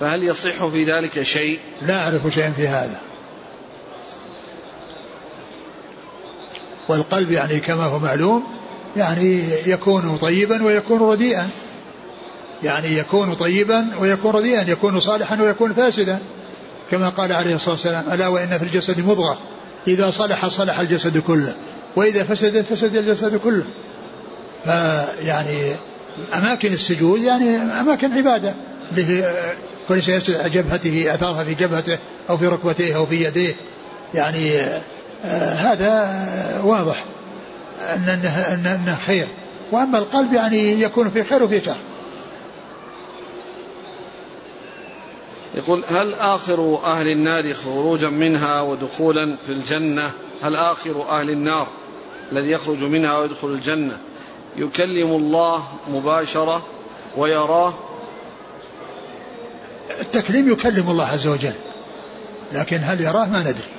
فهل يصح في ذلك شيء؟ لا أعرف شيئا في هذا. والقلب يعني كما هو معلوم يعني يكون طيبا ويكون رديئا. يعني يكون طيبا ويكون رديئا يكون صالحا ويكون فاسدا. كما قال عليه الصلاة والسلام ألا وإن في الجسد مضغة. إذا صلح صلح الجسد كله. وإذا فسدت فسد الجسد كله. فيعني أماكن السجود يعني أماكن عبادة. كل شيء يسجد على جبهته أثارها في جبهته أو في ركبتيه أو في يديه يعني آه هذا واضح أن أنه, أنه خير. وأما القلب يعني يكون في خير وفي شر. يقول هل آخر أهل النار خروجا منها ودخولا في الجنة؟ هل آخر أهل النار الذي يخرج منها ويدخل الجنة؟ يكلم الله مباشرة ويراه. التكليم يكلم الله عز وجل لكن هل يراه ما ندري.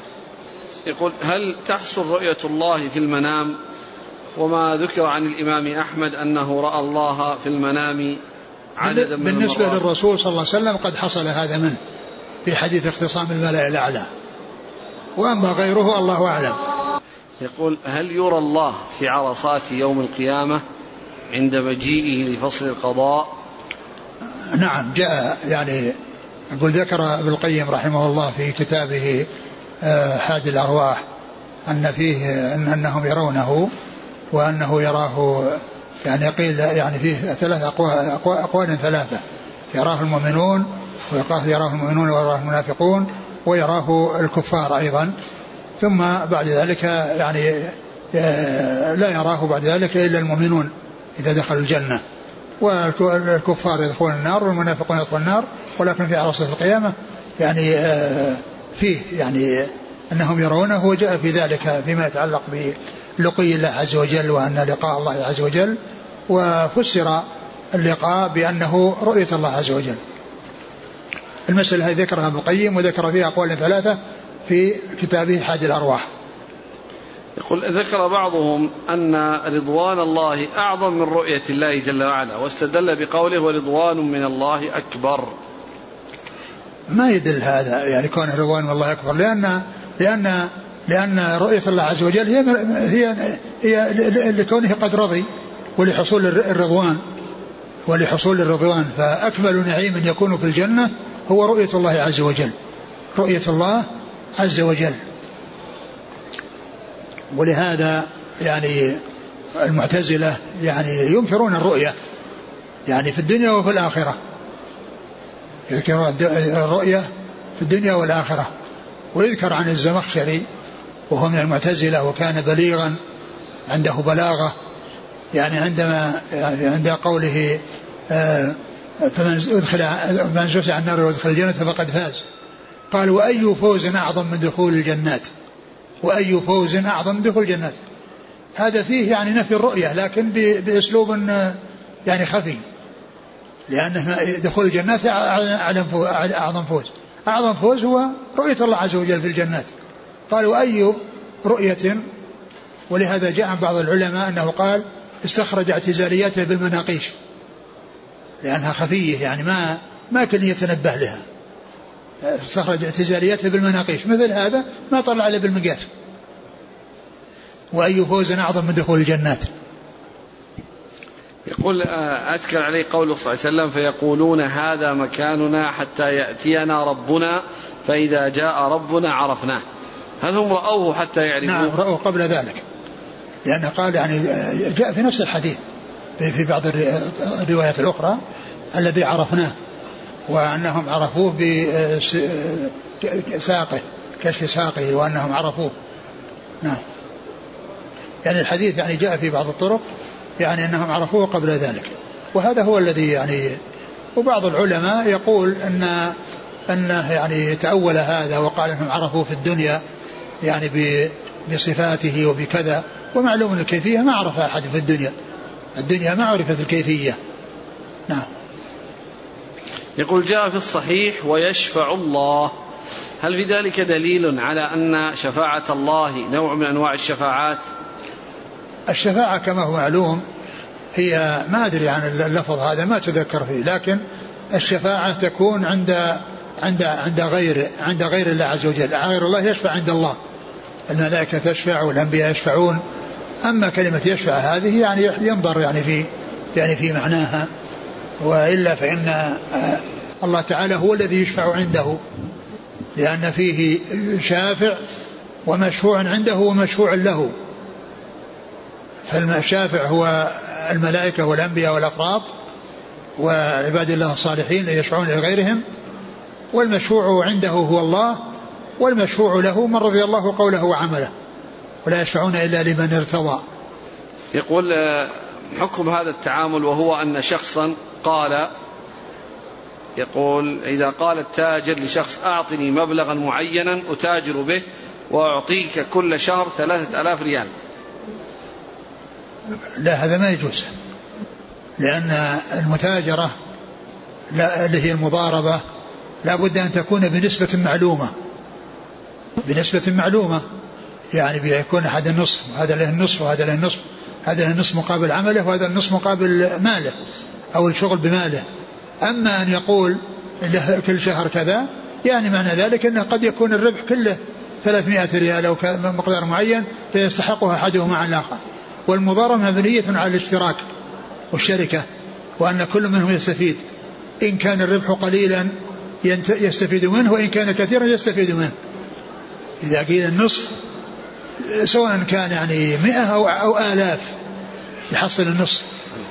يقول هل تحصل رؤية الله في المنام؟ وما ذكر عن الإمام أحمد أنه رأى الله في المنام عددا من بالنسبة المرات. للرسول صلى الله عليه وسلم قد حصل هذا منه في حديث اختصام الملأ الأعلى. وأما غيره الله أعلم. يقول هل يرى الله في عرصات يوم القيامة عند مجيئه لفصل القضاء؟ نعم جاء يعني يقول ذكر ابن القيم رحمه الله في كتابه آه، حاد الأرواح أن فيه أن أنهم يرونه وأنه يراه يعني قيل يعني فيه ثلاث أقوال, أقوال ثلاثة. يراه المؤمنون ويقال يراه المؤمنون ويراه المنافقون ويراه الكفار أيضا. ثم بعد ذلك يعني آه، لا يراه بعد ذلك إلا المؤمنون إذا دخلوا الجنة. والكفار يدخلون النار والمنافقون يدخلون النار. ولكن في عرصة القيامة يعني آه، فيه يعني أنهم يرونه. وجاء في ذلك فيما يتعلق بلقي الله عز وجل وأن لقاء الله عز وجل. وفسر اللقاء بأنه رؤية الله عز وجل. المسألة هذه ذكرها ابن القيم وذكر فيها أقوال ثلاثة في كتابه حاد الأرواح. يقول ذكر بعضهم أن رضوان الله أعظم من رؤية الله جل وعلا واستدل بقوله ورضوان من الله أكبر ما يدل هذا يعني كون رضوان الله أكبر؟ لأن لأن لأن رؤية الله عز وجل هي هي هي لكونه قد رضي. ولحصول الرضوان ولحصول الرضوان. فأكمل نعيم يكون في الجنة هو رؤية الله عز وجل. رؤية الله عز وجل. ولهذا يعني المعتزلة يعني ينكرون الرؤية يعني في الدنيا وفي الآخرة. يذكرون الرؤية في الدنيا والآخرة. ويذكر عن الزمخشري وهو من المعتزلة وكان بليغا عنده بلاغة. يعني عندما يعني عند قوله آه، فمن أدخل من زحزح عن النار وأدخل الجنة فقد فاز. قال وأي فوز أعظم من دخول الجنات؟ وأي فوز أعظم من دخول الجنات؟ هذا فيه يعني نفي الرؤية لكن بأسلوب يعني خفي. لأن دخول الجنات أعظم فوز. أعظم فوز هو رؤية الله عز وجل في الجنات. قال وأي رؤية؟ ولهذا جاء عن بعض العلماء أنه قال استخرج اعتزالياته بالمناقيش. لأنها خفية يعني ما ما كان يتنبه لها. استخرج اعتزالياته بالمناقيش. مثل هذا ما طلع الا بالمقاس وأي فوز أعظم من دخول الجنات. يقول آه، أشكل عليه قوله صلى الله عليه وسلم فيقولون هذا مكاننا حتى يأتينا ربنا فإذا جاء ربنا عرفناه. هل هم رأوه حتى يعرفوه؟ نعم رأوه قبل ذلك. لأنه قال يعني آه، جاء في نفس الحديث في بعض الروايات الأخرى الذي عرفناه وأنهم عرفوه بساقه كشف ساقه وأنهم عرفوه. نعم. يعني الحديث يعني جاء في بعض الطرق يعني أنهم عرفوه قبل ذلك. وهذا هو الذي يعني وبعض العلماء يقول أن أنه يعني تأول هذا وقال أنهم عرفوه في الدنيا يعني بصفاته وبكذا. ومعلوم الكيفية ما عرفها أحد في الدنيا. الدنيا ما عرفت الكيفية. نعم. يقول جاء في الصحيح ويشفع الله. هل في ذلك دليل على أن شفاعة الله نوع من أنواع الشفاعات؟ الشفاعة كما هو معلوم هي ما أدري عن اللفظ هذا ما تذكر فيه لكن الشفاعة تكون عند عند عند غير عند غير الله عز وجل. غير الله يشفع عند الله. الملائكة تشفع والأنبياء يشفعون. أما كلمة يشفع هذه يعني ينظر يعني في يعني في معناها وإلا فإن آه، الله تعالى هو الذي يشفع عنده لأن فيه شافع ومشفوع عنده ومشفوع له. فالشافع هو الملائكة والأنبياء والأفراد وعباد الله الصالحين يشفعون لغيرهم والمشفوع عنده هو الله والمشفوع له من رضي الله قوله وعمله ولا يشفعون إلا لمن ارتضى. يقول آه، حكم هذا التعامل وهو أن شخصا قال يقول إذا قال التاجر لشخص أعطني مبلغا معينا أتاجر به وأعطيك كل شهر ثلاثة ألاف ريال. لا هذا ما يجوز لأن المتاجرة لا اللي هي المضاربة لا بد أن تكون بنسبة معلومة. بنسبة معلومة. يعني بيكون هذا النصف وهذا له النصف وهذا له النصف هذا له النصف مقابل عمله وهذا النصف مقابل ماله أو الشغل بماله. أما أن يقول له كل شهر كذا يعني معنى ذلك أنه قد يكون الربح كله 300 ريال أو مقدار معين فيستحقها أحدهما عن الآخر. والمضاربة مبنية على الاشتراك والشركة وأن كل منهم يستفيد. إن كان الربح قليلا يستفيد منه وإن كان كثيرا يستفيد منه. إذا قيل النصف سواء كان يعني مئة أو, أو آلاف يحصل النصف.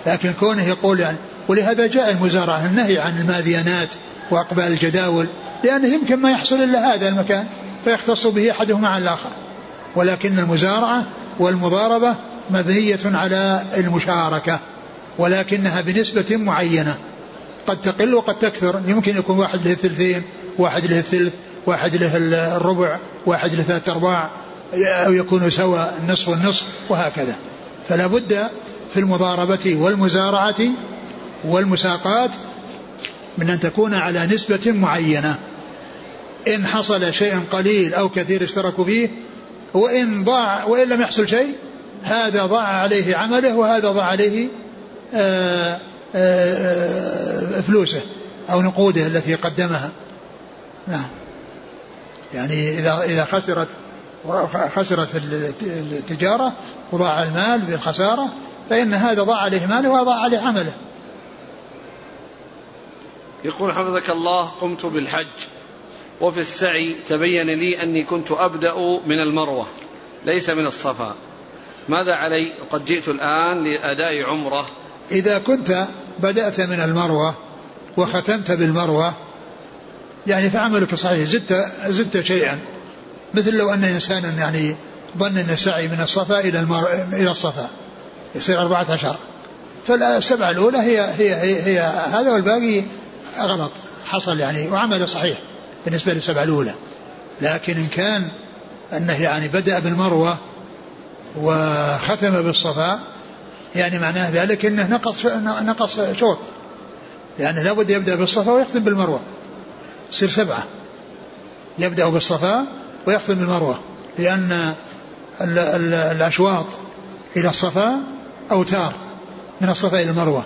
لكن كونه يقول يعني ولهذا جاء المزارعة النهي عن الماذيانات وأقبال الجداول لأنه يمكن ما يحصل إلا هذا المكان فيختص به أحدهما عن الآخر. ولكن المزارعة والمضاربة مبنية على المشاركة ولكنها بنسبة معينة. قد تقل وقد تكثر يمكن يكون واحد له الثلثين واحد له الثلث واحد له الربع واحد له ثلاثة أرباع أو يكون سوى النصف والنصف وهكذا. فلا بد في المضاربة والمزارعة والمساقات من أن تكون على نسبة معينة. إن حصل شيء قليل أو كثير اشتركوا فيه وإن ضاع وإن لم يحصل شيء هذا ضاع عليه عمله وهذا ضاع عليه آآ آآ فلوسه أو نقوده التي قدمها. نعم. يعني إذا إذا خسرت خسرت التجارة وضاع المال بالخسارة فإن هذا ضاع عليه ماله وضاع عليه عمله يقول حفظك الله قمت بالحج وفي السعي تبين لي أني كنت أبدأ من المروة ليس من الصفا. ماذا علي؟ وقد جئت الآن لأداء عمرة. إذا كنت بدأت من المروة وختمت بالمروة يعني فعملك صحيح زدت زدت شيئا. مثل لو أن إنسانا يعني ظن أن السعي من الصفا إلى المر... إلى الصفا يصير أربعة عشر. فالسبعة الأولى هي هي هي, هي هذا والباقي غلط حصل يعني وعمل صحيح بالنسبة للسبعة الأولى. لكن إن كان أنه يعني بدأ بالمروة وختم بالصفا يعني معناه ذلك أنه نقص نقص شوط. يعني لابد يبدأ بالصفا ويختم بالمروة. يصير سبعة. يبدأ بالصفا ويختم بالمروة لأن ال ال الأشواط إلى الصفا أوتار من الصفا إلى المروة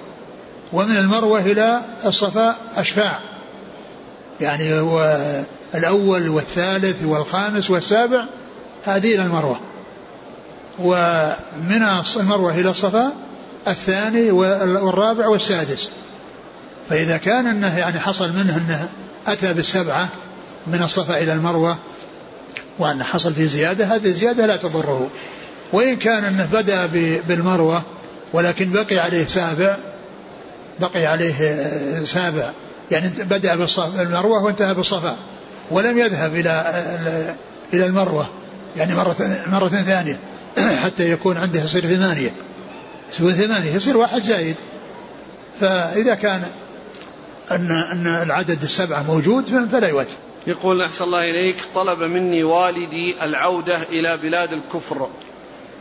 ومن المروة إلى الصفا أشفاع. يعني هو الأول والثالث والخامس والسابع هذه إلى المروة. ومن المروة إلى الصفا الثاني والرابع والسادس. فإذا كان أنه يعني حصل منه أنه أتى بالسبعة من الصفا إلى المروة وأن حصل في زيادة هذه الزيادة لا تضره. وإن كان أنه بدأ بالمروة ولكن بقي عليه سابع بقي عليه سابع. يعني بدأ بالمروة وانتهى بالصفا ولم يذهب إلى إلى المروة. يعني مرة مرة ثانية حتى يكون عنده يصير ثمانية. يصير ثمانية يصير واحد زايد. فإذا كان أن أن العدد السبعة موجود فلا يوجه يقول أحسن الله إليك طلب مني والدي العودة إلى بلاد الكفر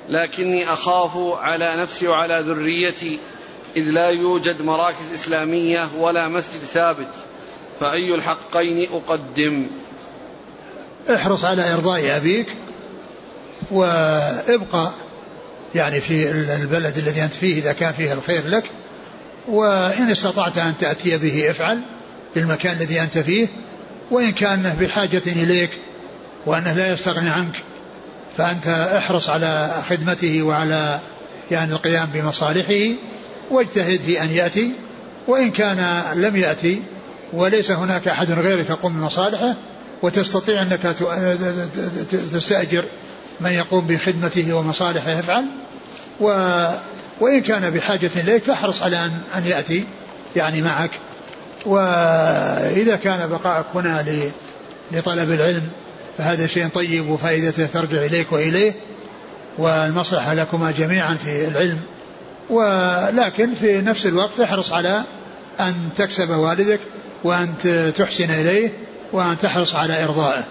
لكني أخاف على نفسي وعلى ذريتي إذ لا يوجد مراكز إسلامية ولا مسجد ثابت فأي الحقين أقدم؟ احرص على إرضاء أبيك وابقى يعني في البلد الذي أنت فيه إذا كان فيه الخير لك وإن استطعت أن تأتي به افعل في المكان الذي أنت فيه وإن كان بحاجة إليك وأنه لا يستغني عنك فأنت احرص على خدمته وعلى يعني القيام بمصالحه واجتهد في أن يأتي وإن كان لم يأتي وليس هناك أحد غيرك يقوم بمصالحه وتستطيع أنك تستأجر من يقوم بخدمته ومصالحه افعل و وإن كان بحاجة إليك فاحرص على أن, أن يأتي يعني معك. وإذا كان بقاءك هنا لطلب العلم فهذا شيء طيب وفائدته ترجع إليك وإليه والمصلحة لكما جميعا في العلم. ولكن في نفس الوقت احرص على أن تكسب والدك وأن تحسن إليه وأن تحرص على إرضائه.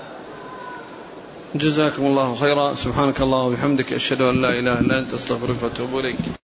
جزاكم الله خيرا. سبحانك الله وبحمدك أشهد أن لا إله إلا أنت أستغفرك وأتوب إليك.